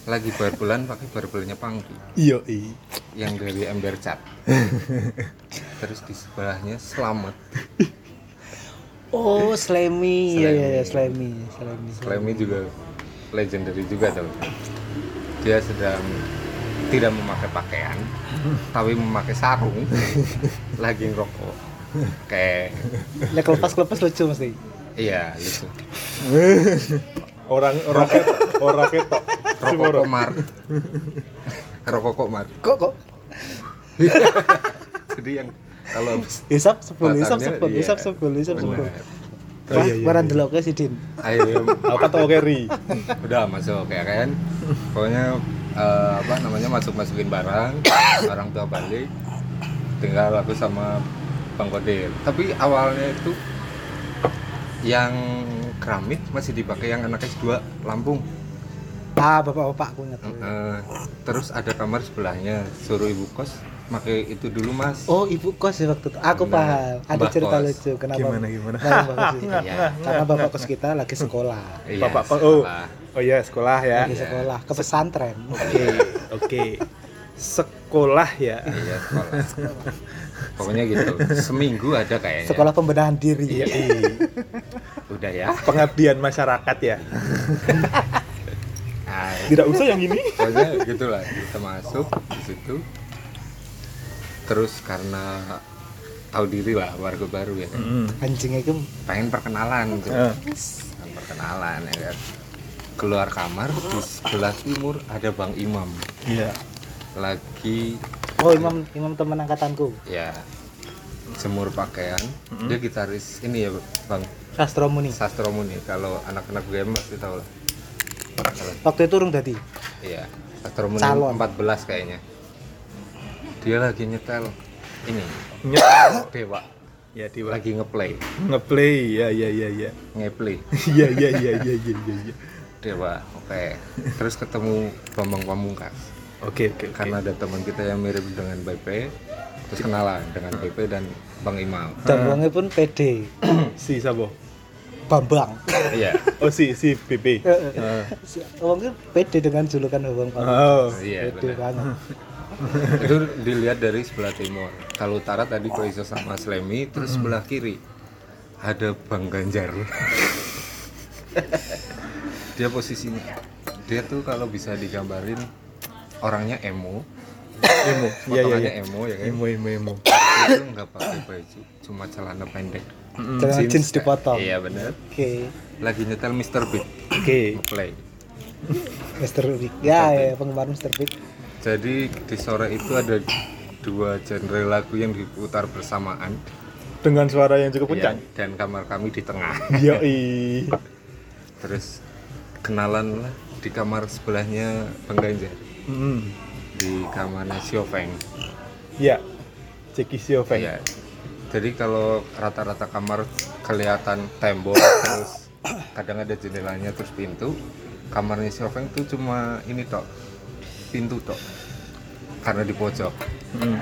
Speaker 3: lagi barbelan pakai barbelnya pangki
Speaker 2: Iya iya.
Speaker 3: yang dari ember cat terus di sebelahnya selamat
Speaker 1: Oh, Slimy. Iya iya
Speaker 3: Slimy.
Speaker 1: Slimy. Slimy.
Speaker 3: Slimy juga legendary juga tuh dia sedang tidak memakai pakaian tapi memakai sarung lagi ngerokok kayak
Speaker 1: Lek lepas-lepas lucu mesti.
Speaker 3: iya lucu
Speaker 2: Orang orang ketok, orang ketok.
Speaker 3: rokok komar rokok komar
Speaker 1: Kok kok
Speaker 3: jadi yang kalau habis
Speaker 1: hisap 10, hisap
Speaker 3: Batangnya,
Speaker 1: 10,
Speaker 3: iya.
Speaker 1: hisap 10, hisap 10.
Speaker 3: benar.
Speaker 2: Oh,
Speaker 1: Wah,
Speaker 2: iya, iya,
Speaker 1: barang
Speaker 2: iya.
Speaker 1: deloknya si Din.
Speaker 3: ayo
Speaker 2: Apa tau carry?
Speaker 3: udah masuk ya kan pokoknya eh, apa namanya masuk masukin barang orang tua balik tinggal aku sama bang Kodir tapi awalnya itu yang keramik masih dipakai yang anak S2 Lampung
Speaker 1: Ah, bapak-bapakku ingat.
Speaker 3: Eh, terus ada kamar sebelahnya suruh ibu kos pakai itu dulu mas
Speaker 1: Oh, ibu kos ya waktu itu. Aku
Speaker 3: Benar.
Speaker 1: paham. Ada cerita
Speaker 3: kos.
Speaker 1: lucu kenapa.
Speaker 2: Gimana, gimana?
Speaker 1: Kenapa bapak?
Speaker 3: Iya.
Speaker 1: Karena bapak kos kita lagi sekolah.
Speaker 3: Iya,
Speaker 2: Bapak kos. Oh.
Speaker 3: sekolah.
Speaker 2: Oh iya sekolah ya.
Speaker 1: Lagi sekolah ke pesantren.
Speaker 2: Oke oke. Sekolah ya.
Speaker 3: iya sekolah pokoknya gitu seminggu ada kayaknya
Speaker 1: Sekolah pembenahan diri.
Speaker 2: Iya.
Speaker 3: udah ya
Speaker 2: Pengabdian masyarakat ya.
Speaker 3: Nah,
Speaker 2: Tidak usah yang ini.
Speaker 3: pokoknya gitulah kita masuk di situ terus karena tahu diri lah warga baru ya kan.
Speaker 1: Anjingnya itu
Speaker 3: pengen perkenalan gitu.
Speaker 2: Eh.
Speaker 3: Pengen perkenalan ya kan keluar kamar di sebelah timur ada bang imam
Speaker 2: Iya.
Speaker 3: lagi
Speaker 1: Oh, imam imam teman angkatanku.
Speaker 3: ya jemur pakaian dia gitaris ini ya bang
Speaker 1: Sastro Muni.
Speaker 3: Sastro Muni kalau anak-anak gue pasti tahu lah
Speaker 1: Waktu itu urung dadi.
Speaker 3: iya Sastro Muni
Speaker 1: Calon.
Speaker 3: 14 kayaknya dia lagi nyetel ini
Speaker 2: Nyet.
Speaker 3: dewa
Speaker 2: Ya di
Speaker 3: lagi ngeplay
Speaker 2: ngeplay ya ya ya ya.
Speaker 3: ngeplay
Speaker 2: Iya iya iya iya iya iya.
Speaker 3: dewa oke terus ketemu Bambang Pamungkas
Speaker 2: Oke oke oke.
Speaker 3: karena ada teman kita yang mirip dengan BP terus kenalan dengan BP dan Bang Imam
Speaker 1: Dan wongnya pun pede.
Speaker 2: si Sabo.
Speaker 1: Bambang.
Speaker 3: Iya.
Speaker 2: Oh si si BP
Speaker 1: Heeh. Wong pede dengan julukan Bambang Bambang
Speaker 2: oh.
Speaker 3: Iya benar.
Speaker 1: banget.
Speaker 3: Itu dilihat dari sebelah timur. Kalau utara tadi Koiso sama Slemi terus sebelah kiri. Ada Bang Ganjar. Dia posisinya. Dia tuh kalau bisa digambarin orangnya emo
Speaker 2: emo. Iya iya iya.
Speaker 3: emo ya kan?
Speaker 2: Emo emo emo.
Speaker 3: Itu nggak pakai baju cuma celana pendek.
Speaker 1: Celana jeans dipotong.
Speaker 3: Iya benar
Speaker 1: Oke.
Speaker 3: Lagi nyetel Mr. Big
Speaker 2: oke.
Speaker 3: Play.
Speaker 1: Mr. Big Ya ya penggemar Mr. Big
Speaker 3: jadi di sore itu ada dua genre lagu yang diputar bersamaan.
Speaker 2: Dengan suara yang cukup
Speaker 3: ya,
Speaker 2: kencang?
Speaker 3: dan kamar kami di tengah.
Speaker 2: Yoi
Speaker 3: terus kenalan lah di kamar sebelahnya Bang Ganjar.
Speaker 2: Mm.
Speaker 3: Di kamarnya Siofeng
Speaker 2: ya Ceki Siofeng
Speaker 3: Iya. jadi kalau rata-rata kamar kelihatan tembok terus kadang ada jendelanya terus pintu kamarnya Siofeng tuh cuma ini tok pintu tok. Karena di pojok.
Speaker 2: Mm.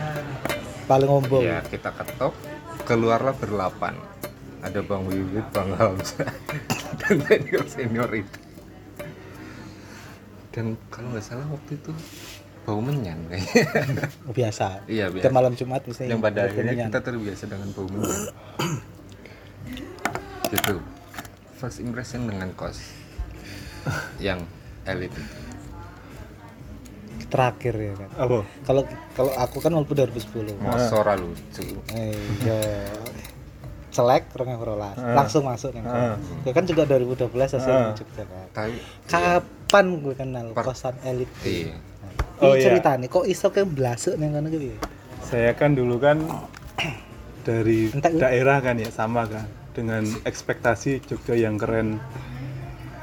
Speaker 1: paling ombong.
Speaker 3: Ya kita ketok keluarlah berlapan. Ada Bang Wiwit, Bang Hamzah dan senior senior itu. Dan kalau nggak salah waktu itu bau menyan kayaknya.
Speaker 1: Biasa.
Speaker 3: Iya biasa.
Speaker 1: malam Jumat mesti
Speaker 3: yang pada
Speaker 1: ada
Speaker 3: akhirnya
Speaker 1: pemilihan.
Speaker 3: kita terbiasa dengan bau menyan. Gitu. First impression dengan kos yang elit
Speaker 1: terakhir ya kan?
Speaker 2: Apa?
Speaker 1: Kalau kalau aku kan walaupun 2010
Speaker 3: mosora lucu.
Speaker 1: Yo selek orang rolas langsung masuk nih
Speaker 2: Ah.
Speaker 1: gue kan juga 2012 hasil
Speaker 2: Ah.
Speaker 1: Jogja kan?
Speaker 3: Tapi
Speaker 1: kapan gue kenal
Speaker 3: Per-
Speaker 1: kosan elit?
Speaker 3: Iya
Speaker 1: oh,
Speaker 2: iya.
Speaker 1: cerita nih kok iso kayak blasuk nih kan gitu
Speaker 2: saya kan dulu kan dari
Speaker 1: Bu.
Speaker 2: daerah kan ya sama kan dengan ekspektasi Jogja yang keren.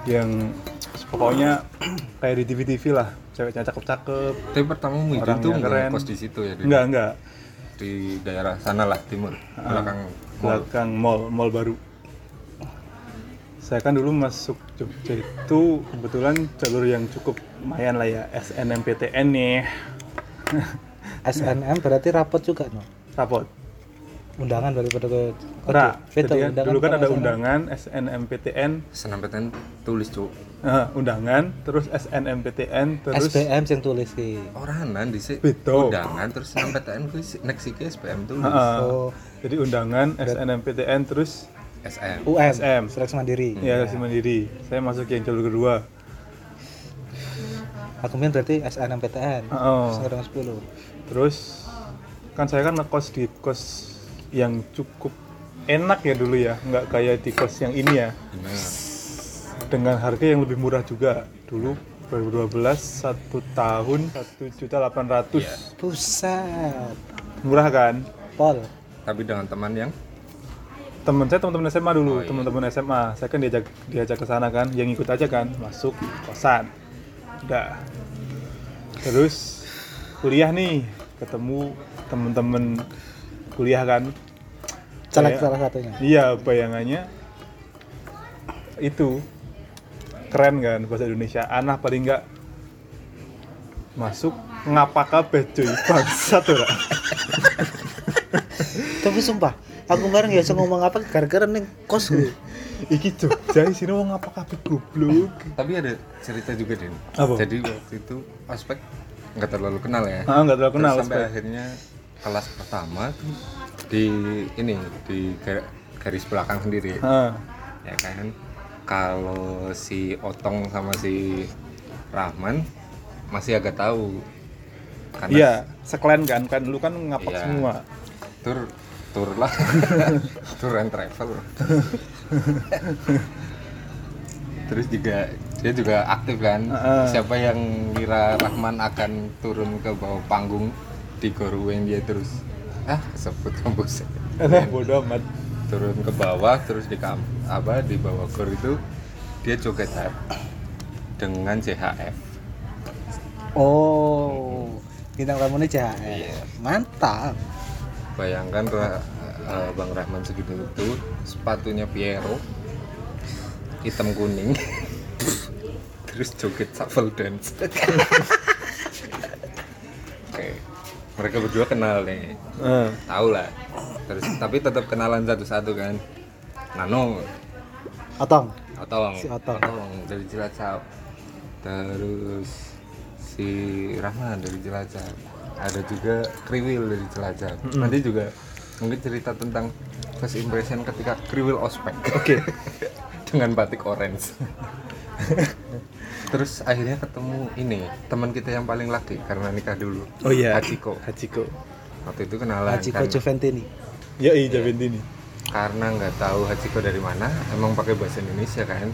Speaker 2: Yang pokoknya kayak di TV-TV lah ceweknya cakep-cakep.
Speaker 3: Tapi pertama tuh nggak
Speaker 2: keren.
Speaker 3: kos di situ ya di,
Speaker 2: enggak enggak
Speaker 3: di daerah sana lah timur. Belakang mall.
Speaker 2: belakang mall mall baru saya kan dulu masuk Jogja itu kebetulan jalur yang cukup lumayan lah ya SNMPTN nih.
Speaker 1: SNM berarti rapot juga no?
Speaker 2: Rapot.
Speaker 1: Undangan daripada ke
Speaker 2: Ora,
Speaker 1: Betul,
Speaker 2: jadi kan
Speaker 1: undangan
Speaker 2: dulu kan ada
Speaker 1: SNM.
Speaker 2: undangan SNMPTN
Speaker 3: senampetan tulis cuk.
Speaker 2: Eh, undangan terus SNMPTN terus
Speaker 1: SBM yang tulis ki.
Speaker 3: Oranan di sini
Speaker 2: Betul.
Speaker 3: undangan terus senampetan gue next iki SPM tulis.
Speaker 2: Heeh.
Speaker 1: oh.
Speaker 2: Jadi undangan SNMPTN terus
Speaker 3: SM
Speaker 1: UM
Speaker 2: SM.
Speaker 1: seleksi mandiri.
Speaker 2: Ya seleksi mandiri. Saya masuk yang jalur kedua.
Speaker 1: Aku main berarti SNMPTN
Speaker 2: Oh.
Speaker 1: sekarang 10
Speaker 2: terus kan saya kan ngekos di kos yang cukup enak ya dulu ya nggak kayak di kos yang ini ya.
Speaker 3: Bener.
Speaker 2: dengan harga yang lebih murah juga. Dulu 2012 satu tahun satu juta delapan ratus.
Speaker 3: Iya.
Speaker 1: pusat
Speaker 2: murah kan?
Speaker 1: Pol.
Speaker 3: Tapi dengan teman yang
Speaker 2: teman saya teman-teman SMA dulu
Speaker 3: Oh, iya.
Speaker 2: teman-teman SMA saya kan diajak diajak ke sana kan yang ikut aja kan masuk kosan. Udah. Terus kuliah nih ketemu temen-temen kuliah kan. Kayak-
Speaker 1: salah satunya?
Speaker 2: Iya bayangannya itu keren kan bahasa Indonesia. Anak paling enggak masuk ngapa kabeh cuy? Bangsat ora
Speaker 1: tapi sumpah aku kemarin ya ngomong apa gara-gara neng kos gue.
Speaker 2: Iki Jogja sini wong ngapa kabeh goblok?
Speaker 3: Tapi ada cerita juga Den
Speaker 2: Apa?
Speaker 3: jadi waktu itu aspek nggak terlalu kenal ya.
Speaker 2: Ah nggak terlalu
Speaker 3: Terus
Speaker 2: kenal
Speaker 3: sampai
Speaker 2: aspek.
Speaker 3: akhirnya kelas pertama tuh di ini di gar- garis belakang sendiri.
Speaker 2: Ah,
Speaker 3: ya kan? Kalau si Otong sama si Rahman masih agak tahu. Karena
Speaker 2: iya seklen kan kan dulu kan ngapak
Speaker 3: Iya.
Speaker 2: semua.
Speaker 3: Tur tur lah. Tour and travel. Terus juga dia juga aktif kan.
Speaker 2: Heeh.
Speaker 3: siapa yang kira Rahman akan turun ke bawah panggung di Goruwen dia terus ah kesebut kampus.
Speaker 2: Bodoh amat.
Speaker 3: Turun ke bawah terus di kam apa di bawah gor itu dia jogetan dengan CHF
Speaker 1: oh bintang tamunya CHR
Speaker 3: Iya.
Speaker 1: mantap
Speaker 3: bayangkan Ra- eh, Bang Rahman segitu itu sepatunya Piero hitam kuning terus joget shuffle dance. Oke mereka berdua kenal nih.
Speaker 2: Ah,
Speaker 3: tahu lah. Terus tapi tetap kenalan satu-satu kan. Nano.
Speaker 1: Otong.
Speaker 3: Otong.
Speaker 1: Si Otong.
Speaker 3: dari Cilacap. Terus si Rahman dari Cilacap ada juga Kriwil dari Cilacap nanti juga mungkin cerita tentang first impression ketika Kriwil ospek.
Speaker 2: Oke.
Speaker 3: dengan batik orange. Terus akhirnya ketemu ini teman kita yang paling laki karena nikah dulu.
Speaker 2: Oh iya.
Speaker 3: Hachiko.
Speaker 2: Hachiko.
Speaker 3: waktu itu kenalan
Speaker 1: Hachiko
Speaker 3: kan-
Speaker 1: Juventini.
Speaker 2: Ya iya Javentini.
Speaker 3: karena nggak tahu Hachiko dari mana emang pakai bahasa Indonesia kan.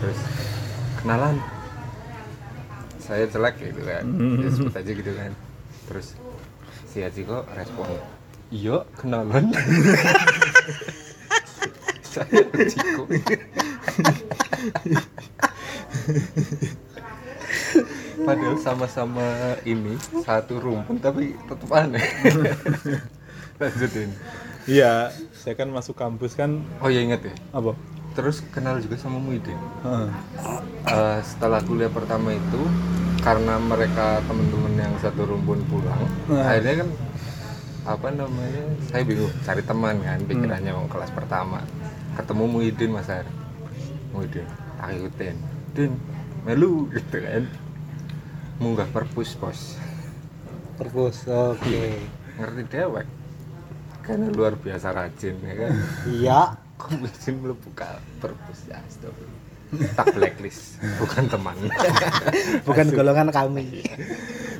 Speaker 3: Terus kenalan. Saya jelek gitu kan. Ya sebut aja gitu kan terus si Hachiko respon iya kenalan. Saya Hachiko padahal sama-sama ini satu rumpun tapi tetap aneh. Lanjutin.
Speaker 2: Iya, saya kan masuk kampus kan.
Speaker 3: Oh ya inget ya?
Speaker 2: Apa?
Speaker 3: terus kenal juga sama Muhyiddin.
Speaker 2: Heeh.
Speaker 3: Eh, setelah kuliah pertama itu karena mereka teman-teman yang satu rumpun pulang
Speaker 2: Nah.
Speaker 3: akhirnya kan apa namanya saya bingung cari teman kan pikirannya mau kelas pertama. Ketemu Muhyiddin Mas Har. Muhyiddin tak ikutin. Din melu gitu kan. Munggah perpus bos.
Speaker 1: Perpus. Oke.
Speaker 3: ngerti dewek. Karena luar biasa rajin ya kan?
Speaker 1: Iya.
Speaker 3: kok izin melebu ka perpus? Ya astagfirullah tak blacklist bukan teman
Speaker 1: Bukan golongan kami.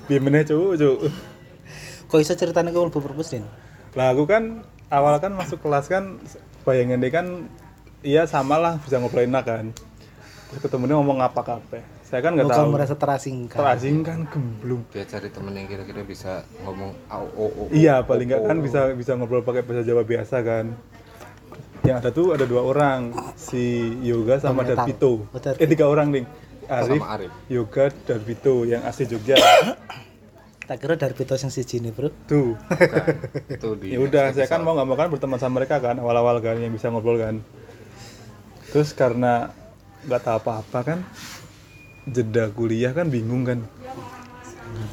Speaker 2: Biar meneh cuk, cuk.
Speaker 1: Kok bisa ceritanya ke mlebu perpus Din?
Speaker 2: Lah aku kan awal kan masuk kelas kan bayangan dia kan iya sama lah bisa ngobrol enak kan. Terus ketemu dia ngomong apa kape. Saya kan nggak tahu.
Speaker 1: merasa terasingkan.
Speaker 2: Terasing kan gemblung.
Speaker 3: dia cari temen yang kira-kira bisa ngomong au o o
Speaker 2: Iya paling nggak kan bisa bisa ngobrol pakai bahasa Jawa biasa kan. Yang ada tuh ada dua orang si Yoga sama. Darvito.
Speaker 1: Oh, Darvito.
Speaker 2: Eh tiga orang nih. Arif,
Speaker 3: Sama Arif.
Speaker 2: Yoga, Darvito yang asli Jogja.
Speaker 1: Tak kira dari Pito yang siji nih, Bro.
Speaker 2: tuh.
Speaker 3: Bukan. itu di
Speaker 2: ya udah saya kan mau nggak mau kan berteman sama mereka kan awal-awal kan yang bisa ngobrol kan terus karena nggak tahu apa-apa kan jeda kuliah kan bingung kan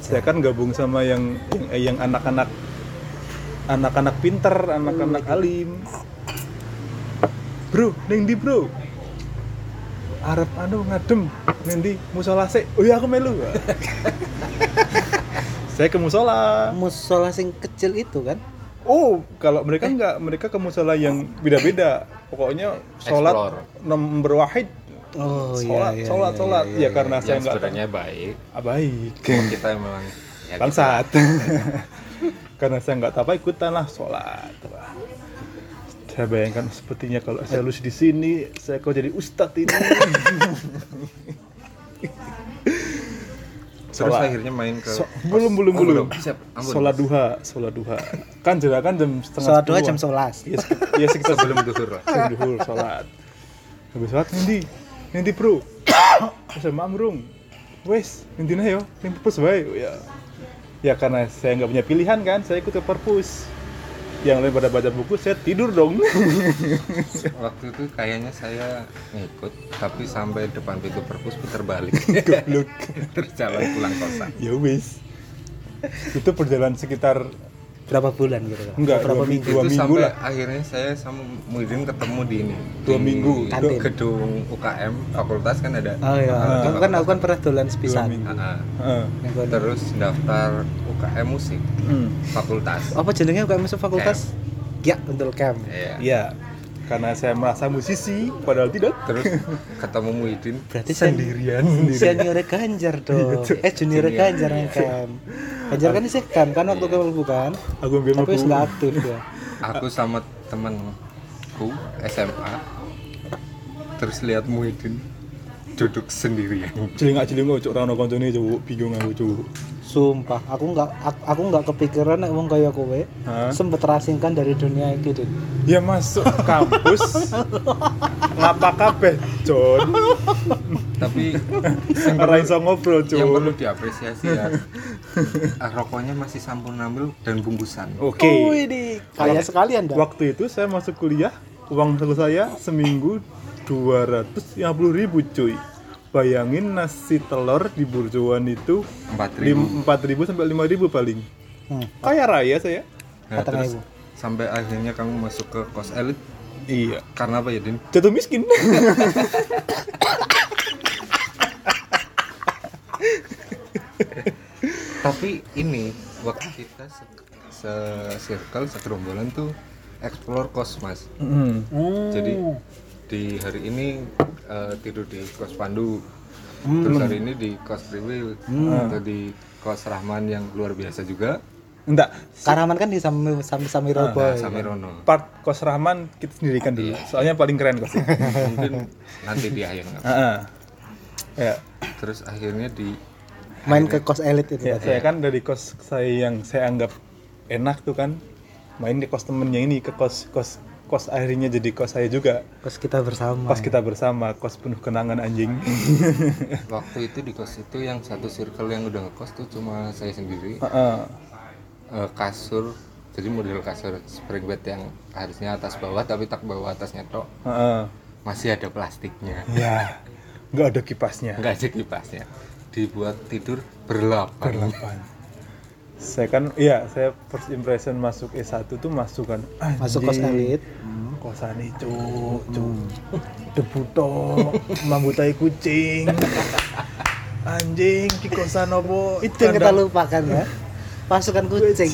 Speaker 2: saya kan gabung sama yang yang yang anak-anak anak-anak pinter anak-anak alim bro neng di bro Arab anu ngadem neng di musola sik oh iya aku melu saya ke musola
Speaker 1: Musola sing kecil itu kan.
Speaker 2: Oh, kalau mereka enggak, mereka ke musola yang beda-beda. Pokoknya sholat
Speaker 3: Explore.
Speaker 2: nomor wahid.
Speaker 1: Oh
Speaker 2: sholat,
Speaker 1: iya. iya,
Speaker 2: sholat,
Speaker 1: iya,
Speaker 2: sholat.
Speaker 1: iya,
Speaker 2: ya
Speaker 1: iya.
Speaker 2: karena saya
Speaker 3: yang
Speaker 2: enggak
Speaker 3: sebenarnya baik
Speaker 2: Ah, baik.
Speaker 3: cuma kita memang ya
Speaker 2: Bangsat. karena saya nggak tahu apa ikutan lah sholat. Wah. Saya bayangkan sepertinya kalau saya lulus di sini, saya kok jadi ustadz ini.
Speaker 3: terus akhirnya main ke
Speaker 2: So- belum belum
Speaker 3: Oh,
Speaker 2: belum. Sholat duha, sholat duha. Kan jarak kan jam setengah
Speaker 1: Sholat dua
Speaker 2: sepuluh.
Speaker 1: jam sebelas.
Speaker 2: Iya, sekit- iya sekitar
Speaker 3: sebelum duhur lah
Speaker 2: Jam duhur sholat. Habis sholat nanti, nanti bro. Saya mamrung. Wes, intinya yo, yang perpus wae ya. Ya karena saya nggak punya pilihan kan, saya ikut ke perpus. Yang lain pada baca buku, saya tidur dong.
Speaker 3: waktu itu kayaknya saya ngikut tapi sampai depan pintu perpus putar balik terus jalan pulang kosan
Speaker 2: ya wis. Itu perjalanan sekitar
Speaker 1: Berapa bulan gitu kan?
Speaker 2: Enggak,
Speaker 1: Berapa
Speaker 2: dua
Speaker 1: minggu?
Speaker 2: Dua
Speaker 3: itu
Speaker 2: minggu
Speaker 3: sampai
Speaker 2: lah.
Speaker 3: akhirnya saya sama Muhyiddin ketemu di ini
Speaker 2: Dua
Speaker 3: di
Speaker 2: minggu.
Speaker 1: Kantin.
Speaker 3: gedung UKM fakultas kan ada
Speaker 1: Oh iya,
Speaker 3: Ah,
Speaker 1: aku kan aku kan pernah dolan sepisan.
Speaker 2: minggu. Heeh.
Speaker 1: Yang kono.
Speaker 3: terus daftar UKM musik
Speaker 2: Hmm.
Speaker 3: fakultas
Speaker 1: Apa jenengnya kok masuk fakultas? Ya, untuk camp.
Speaker 3: Iya.
Speaker 2: Iya. Karena saya merasa musisi, padahal tidak.
Speaker 3: terus ketemu Muhyiddin
Speaker 1: Berarti sen-
Speaker 3: sendirian
Speaker 1: Senior Ganjar dong. eh junior
Speaker 3: Junior.
Speaker 1: Ganjar yang camp. Ganjar kan sih camp kan waktu kamu bukan?
Speaker 2: Aku ambil
Speaker 1: Tapi nggak aktif ya.
Speaker 3: aku sama temanku SMA terus lihat Muhyiddin duduk sendirian
Speaker 2: Celingak celingak cuk rano koncone cuk bingung aku cuk.
Speaker 1: Sumpah, aku nggak aku, aku nggak kepikiran nek wong kaya kowe sempet terasingkan dari dunia itu. Din.
Speaker 2: Ya masuk kampus ngapa kabeh, John?
Speaker 3: tapi yang
Speaker 2: Ora
Speaker 3: perlu,
Speaker 2: iso ngobrol,
Speaker 3: yang perlu
Speaker 2: Cuk.
Speaker 3: diapresiasi ya ah, rokoknya masih sampun ambil dan bungkusan
Speaker 2: Oke.
Speaker 1: Oh ini kaya sekalian dah.
Speaker 2: Waktu itu saya masuk kuliah, uang saku saya seminggu 250 ribu cuy. Bayangin nasi telur di burjuan itu
Speaker 3: 4000
Speaker 2: 4.000 sampai 5.000 paling.
Speaker 1: Hmm.
Speaker 2: Kaya raya saya.
Speaker 3: Nah, terus
Speaker 1: ibu.
Speaker 3: sampai akhirnya kamu masuk ke kos elit
Speaker 2: Iya.
Speaker 3: Karena apa ya, Din?
Speaker 2: Jatuh miskin.
Speaker 3: Tapi ini waktu kita se, se circle segerombolan tuh explore kos mas.
Speaker 2: Hmm.
Speaker 3: Jadi di hari ini eh, tidur di kos Pandu, terus hari ini di kos Priwi, atau di kos Rahman yang luar biasa juga.
Speaker 2: Enggak.
Speaker 1: Karaman kan di Sami Sami Samiro
Speaker 3: Nah. Samirono.
Speaker 2: Part kos Rahman kita sendirikan dulu. Soalnya paling keren kos.
Speaker 3: Mungkin nanti di akhir.
Speaker 2: Heeh. Ya.
Speaker 3: Terus akhirnya di
Speaker 1: Main ke kos elit itu.
Speaker 2: Ya, saya kan dari kos saya yang saya anggap enak tuh kan main di kos temennya ini ke kos kos kos akhirnya jadi kos saya juga
Speaker 1: Kos kita bersama.
Speaker 2: kos kita bersama kos penuh kenangan anjing
Speaker 3: waktu itu di kos itu yang satu circle yang udah ngekos tuh cuma saya sendiri.
Speaker 2: Heeh.
Speaker 3: Eh, kasur jadi model kasur spring bed yang harusnya atas bawah tapi tak bawah atasnya tok
Speaker 2: Heeh.
Speaker 3: masih ada plastiknya
Speaker 2: ya nggak ada kipasnya
Speaker 3: nggak ada kipasnya dibuat tidur berlapan
Speaker 2: Berlapan. Saya kan iya saya first impression masuk S1 tuh masuk kan
Speaker 1: Masuk kos elit. Hmm.
Speaker 2: kosan itu cuk debu tok mambu tai kucing anjing di kosan apa
Speaker 1: Itu yang kita lupakan ya. Pasukan kucing.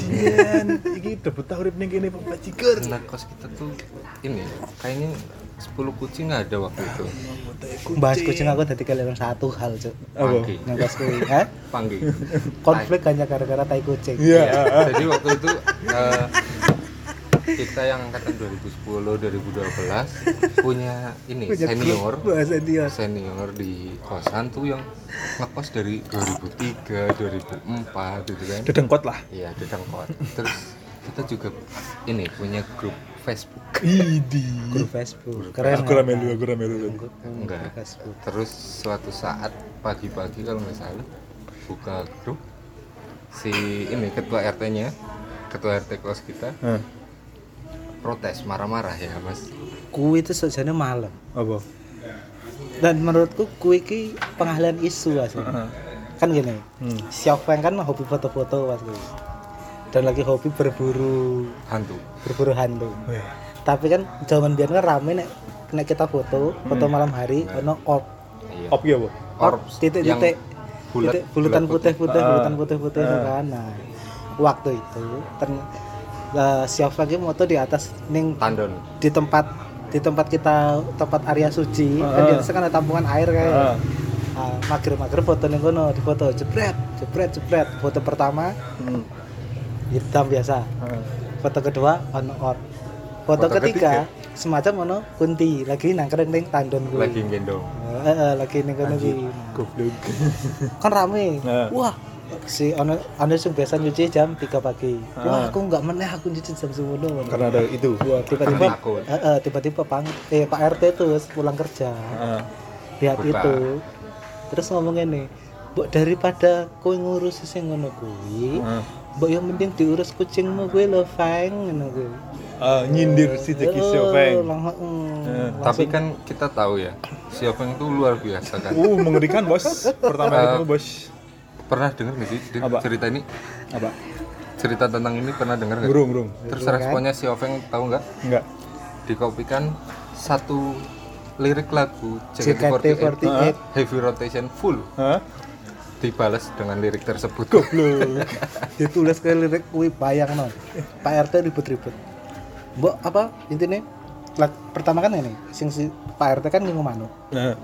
Speaker 2: Iki debu tau urip ning kene bajigur
Speaker 3: nah kos kita tuh ini kayaknya 10 kucing nggak ada waktu itu?
Speaker 1: Bahas kucing aku tadi kalian satu hal, Cuk.
Speaker 3: panggi
Speaker 1: Yang kos kuwi, ha?
Speaker 3: panggi
Speaker 1: Konflik hanya gara-gara tai kucing.
Speaker 2: iya.
Speaker 3: Jadi waktu itu eh, kita yang angkatan 2010 2012 punya ini
Speaker 1: Punya
Speaker 3: senior.
Speaker 1: dia.
Speaker 3: senior. Di kosan tuh yang ngekos dari 2003 2004 gitu kan.
Speaker 2: Dedengkot lah.
Speaker 3: Iya di Dengkot terus kita juga ini punya grup Facebook
Speaker 2: idi
Speaker 1: Grup Facebook. Keren.
Speaker 2: aku
Speaker 1: kan?
Speaker 2: ramelu aku ramelu
Speaker 1: Grup
Speaker 3: enggak
Speaker 1: Facebook.
Speaker 3: terus suatu saat pagi-pagi kalau nggak salah buka grup si ini ketua RT-nya ketua RT kos kita
Speaker 2: Hah,
Speaker 3: protes marah-marah ya mas
Speaker 1: Kuwi itu sejane malam.
Speaker 2: apa
Speaker 1: Dan menurutku kuwi ki pengalihan isu asli.
Speaker 2: Heeh.
Speaker 1: Kan gini.
Speaker 2: Hmm.
Speaker 1: Xiaofeng kan hobi foto-foto pas kuwi. Dan lagi hobi berburu
Speaker 3: hantu
Speaker 1: berburu hantu.
Speaker 2: Weh,
Speaker 1: Tapi kan zaman biar kan rame nek nek kita foto, foto malam hari ono orb.
Speaker 3: iya
Speaker 2: op ya bu
Speaker 1: Orb
Speaker 3: Orbs
Speaker 1: titik-titik
Speaker 3: yang bulat
Speaker 1: titik bulutan
Speaker 3: bulat
Speaker 1: putih-putih,
Speaker 2: Ah.
Speaker 1: bulutan putih-putih itu kan. Nah, waktu itu ter uh, Xiaofeng ki moto di atas ning
Speaker 3: tandon
Speaker 1: di tempat di tempat kita tempat area suci kan di
Speaker 2: Ah.
Speaker 1: atas kan ada tampungan air kayak
Speaker 2: Ah.
Speaker 1: ah, mager-mager foto ning kono di foto jebret jebret jebret foto pertama
Speaker 2: Hmm.
Speaker 1: Hitam biasa.
Speaker 2: Heeh.
Speaker 1: foto kedua ono orb foto,
Speaker 3: Foto
Speaker 1: ketiga, semacam ono kunti. Lagi nangkring ning tandon gue
Speaker 3: lagi gendong
Speaker 1: lagi ning kono kuwi.
Speaker 2: goblok.
Speaker 1: Kan rame. Wah si ono ono sing biasa nyuci jam 3 pagi. Wah
Speaker 2: Ah.
Speaker 1: aku nggak meneh aku nyuci jam 10
Speaker 2: karena ada itu.
Speaker 1: Wah, tiba-tiba
Speaker 3: Karena takut.
Speaker 1: eh, eh, tiba-tiba pang eh Pak RT tuh pulang kerja.
Speaker 2: Heeh.
Speaker 1: lihat
Speaker 3: Buka.
Speaker 1: itu. Terus ngomong ini Mbok daripada kowe ngurus sing ngono kuwi
Speaker 2: Heeh.
Speaker 1: Mbok yang mending diurus kucingmu kuwi lho Fang ngono kuwi.
Speaker 2: Ah, nyindir si Jackie
Speaker 1: lang- mm,
Speaker 2: Eh,
Speaker 3: tapi kan kita tahu ya Siopeng itu luar biasa kan.
Speaker 2: Uh mengerikan bos. Pertama
Speaker 3: Eh,
Speaker 2: ketemu bos.
Speaker 3: pernah dengar nggak sih
Speaker 2: Apa?
Speaker 3: cerita ini?
Speaker 2: Apa?
Speaker 3: Cerita tentang ini pernah dengar nggak?
Speaker 2: Burung burung
Speaker 3: terus responnya Siopeng tahu nggak?
Speaker 2: Enggak
Speaker 3: dikopikan satu lirik lagu
Speaker 1: JKT48
Speaker 3: JKT48 Heavy Rotation Full.
Speaker 2: Hah?
Speaker 3: Dibalas dengan lirik tersebut.
Speaker 2: Goblok.
Speaker 1: Ditulis ke lirik kuwi bayang no. Pak RT ribut-ribut mbok apa intinya lag- pertama kan ini sing si Pak RT kan ngingu manuk.
Speaker 2: Heeh.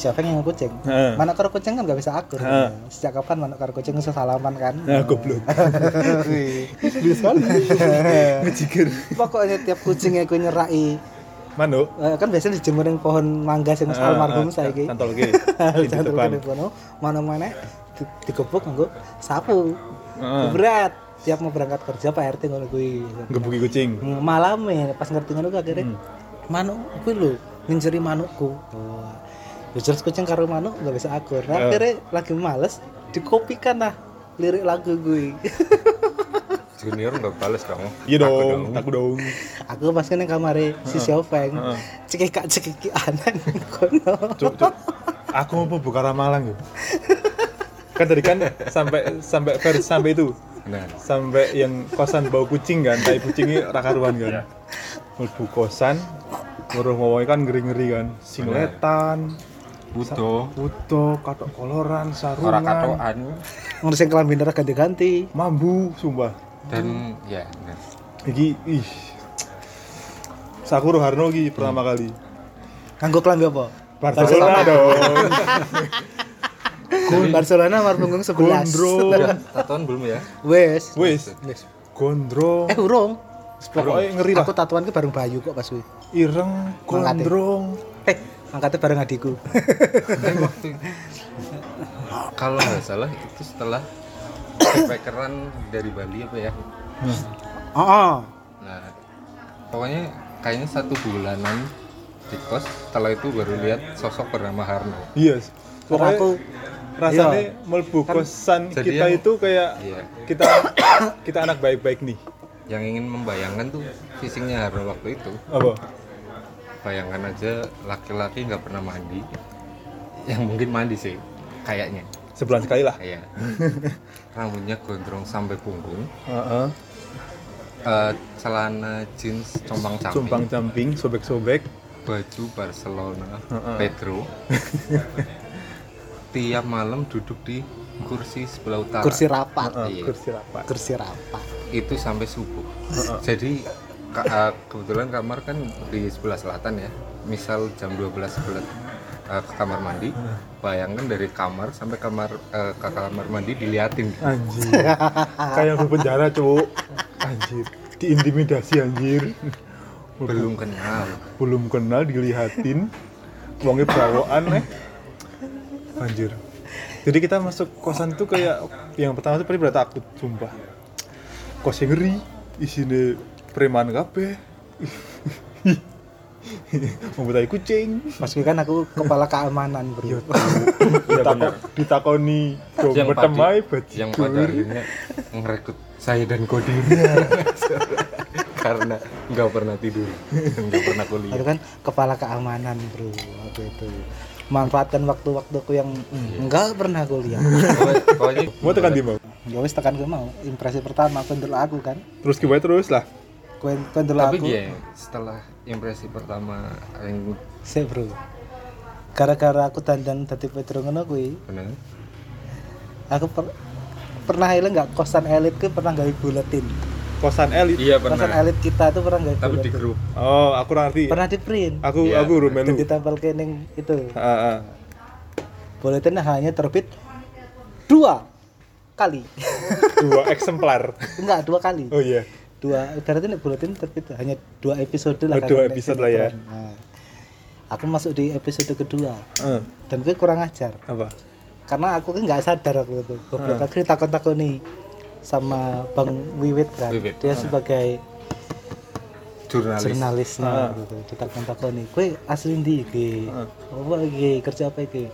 Speaker 1: siapa yang ngingu kucing?
Speaker 2: Heeh.
Speaker 1: manuk karo kucing kan gak bisa akur.
Speaker 2: Heeh.
Speaker 1: sejak kapan manuk karo kucing bisa salaman kan?
Speaker 2: Nah goblok. Gede sekali. Ngejikir
Speaker 1: pokoknya tiap kucing yang gue nyerai
Speaker 2: manuk.
Speaker 1: Eh, kan biasanya dijemur yang pohon mangga sing
Speaker 2: Ah,
Speaker 1: almarhum
Speaker 2: ah,
Speaker 1: saiki.
Speaker 2: cantol ke di
Speaker 1: Jangan
Speaker 2: depan.
Speaker 1: terlalu kono mana-mana di- digebuk nganggo sapu. Berat. Tiap mau berangkat kerja Pak RT ngono kuwi.
Speaker 2: Gebuki kucing.
Speaker 1: Malam ya pas ngerti ngono akhirnya
Speaker 2: Hmm.
Speaker 1: manuk kuwi lho nginjeri manukku. Oh. Ya jelas kucing karo manuk nggak bisa akur. Nah,
Speaker 2: Eh.
Speaker 1: akhirnya lagi males dikopikan lah lirik lagu gue
Speaker 3: junior nggak balas dong.
Speaker 2: Iya
Speaker 3: Aku
Speaker 2: dong aku dong.
Speaker 1: Aku pas kene kamare si Xiaofeng
Speaker 2: Heeh.
Speaker 1: cekik cekik anan kono.
Speaker 2: Cuk cuk. Aku mau buka ramalan yuk. Kan tadi kan sampai sampai vers sampai itu.
Speaker 3: Nah.
Speaker 2: Sampai yang kosan bau kucing kan tai kucingnya rakaruan kan. Mlebu kosan Nguruh ngomongnya kan ngeri-ngeri kan. Singletan
Speaker 3: butuh
Speaker 2: Utuh, katok koloran, sarungan.
Speaker 3: Orang katoan
Speaker 1: ngurusin kelambi darah ganti-ganti.
Speaker 2: Mambu, sumpah
Speaker 3: dan ya bener.
Speaker 2: Iki, ih. Sakura Harno iki pertama kali.
Speaker 1: Nganggo kelambi apa?
Speaker 2: Barcelona dong.
Speaker 1: Barcelona mar punggung 11
Speaker 2: Gondrong
Speaker 3: udah tatoan belum ya.
Speaker 1: Wes. Wes.
Speaker 2: gondrong.
Speaker 1: Eh urung.
Speaker 2: Pokoknya ngeri lah.
Speaker 1: Aku tatuan ke bareng Bayu kok pas kuwi.
Speaker 2: Ireng, gondrong.
Speaker 1: Eh angkatnya bareng adikku.
Speaker 3: Waktu kalau nggak salah itu setelah backpackeran dari Bali apa ya?
Speaker 1: Oh, oh.
Speaker 3: nah pokoknya kayaknya satu bulanan di kos setelah itu baru lihat sosok bernama Harno.
Speaker 2: Iya,
Speaker 1: Karena
Speaker 2: pokoknya
Speaker 1: aku
Speaker 2: rasanya
Speaker 1: iya.
Speaker 2: melebu kosan
Speaker 3: jadi
Speaker 2: kita
Speaker 3: yang-
Speaker 2: itu kayak
Speaker 3: iya.
Speaker 2: kita kita anak baik-baik nih.
Speaker 3: Yang ingin membayangkan tuh fisiknya Harno waktu itu.
Speaker 2: Apa?
Speaker 3: Bayangkan aja laki-laki nggak pernah mandi. Yang mungkin mandi sih kayaknya
Speaker 2: sebulan sekali lah.
Speaker 3: Kayak rambutnya gondrong sampai punggung.
Speaker 2: Heeh.
Speaker 3: eh, celana jeans compang camping.
Speaker 2: Sumpang camping sobek-sobek.
Speaker 3: Baju Barcelona
Speaker 2: Heeh.
Speaker 3: Pedro. Tiap malam duduk di kursi sebelah utara.
Speaker 1: Kursi rapat.
Speaker 2: Heeh,
Speaker 3: Iya.
Speaker 2: kursi rapat.
Speaker 1: Kursi rapat.
Speaker 3: Itu sampai subuh. Jadi ka- eh, kebetulan kamar kan di sebelah selatan ya. Misal jam 12 sebelah eh, ke kamar mandi. Bayangkan dari kamar sampai kamar eh, ke kamar mandi diliatin.
Speaker 2: Anjir. Kayak di penjara cuk. Anjir. Diintimidasi anjir.
Speaker 3: Belum kenal.
Speaker 2: Belum kenal dilihatin. Wongnya bawaan eh. Anjir. Jadi kita masuk kosan tuh kayak yang pertama tuh paling takut sumpah. Kosnya ngeri isinya preman kabeh membutai kucing.
Speaker 1: Pas kuwi kan aku kepala keamanan bro.
Speaker 2: Iya, Ditakon, ditakoni
Speaker 3: yang pada, yang pada akhirnya merekrut saya dan Kodin karena nggak pernah tidur nggak pernah kuliah.
Speaker 1: Kan kepala keamanan bro waktu itu. Manfaatkan waktu-waktuku yang mm, enggak pernah kuliah.
Speaker 2: Mau tekan di mau
Speaker 1: ya wis tekan gue mau. Impresi pertama aku ndelok aku kan.
Speaker 2: Terus gimana terus? Lah
Speaker 1: ndelok
Speaker 3: tapi
Speaker 1: aku.
Speaker 3: ya setelah impresi pertama yang
Speaker 1: sih bro. Gara-gara aku dandan dadi Pedro ngono kuwi.
Speaker 3: Benar
Speaker 1: aku per- pernah eling nggak? Kosan elit ku pernah gawe buletin.
Speaker 2: Kosan elit?
Speaker 3: Iya
Speaker 1: kosan
Speaker 3: pernah
Speaker 1: elit kita tuh pernah gawe
Speaker 3: tapi di grup.
Speaker 2: Oh aku ngerti.
Speaker 1: Pernah di print
Speaker 2: aku
Speaker 3: Iya,
Speaker 2: aku urut
Speaker 1: dan ditempel kening itu.
Speaker 2: Ah, ah.
Speaker 1: buletin hanya terbit dua kali.
Speaker 2: Dua eksemplar.
Speaker 1: Enggak dua kali.
Speaker 2: Oh iya
Speaker 1: dua berarti nih buletin terbit hanya dua episode lah
Speaker 2: Oh, dua episode lah ya.
Speaker 1: Nah, aku masuk di episode kedua.
Speaker 2: Eh,
Speaker 1: dan gue kurang ajar.
Speaker 2: Apa?
Speaker 1: Karena aku kan nggak sadar waktu itu. Goblok aku takut takut nih sama bang Wiwit kan.
Speaker 3: Wiwit.
Speaker 1: dia sebagai
Speaker 3: jurnalis.
Speaker 1: jurnalisnya
Speaker 2: Ah.
Speaker 1: gitu takut nih. Gue asli di iki
Speaker 2: Ah.
Speaker 1: apa iki kerja apa iki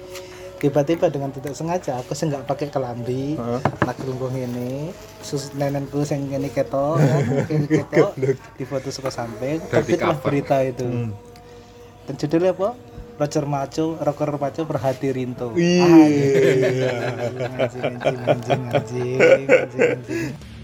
Speaker 1: tiba-tiba dengan tidak sengaja aku sih nggak pakai kelambi
Speaker 2: Heeh.
Speaker 1: nak ini sus nenenku sing ini ketok ya, ini ketok di foto suka samping terbitlah
Speaker 3: cover.
Speaker 1: berita itu
Speaker 2: Hmm.
Speaker 1: dan judulnya apa Roger Maco, Rocker Maco berhati Rinto.
Speaker 2: Iya.
Speaker 1: Anjing, anjing, anjing, anjing, anjing, anjing, anjing.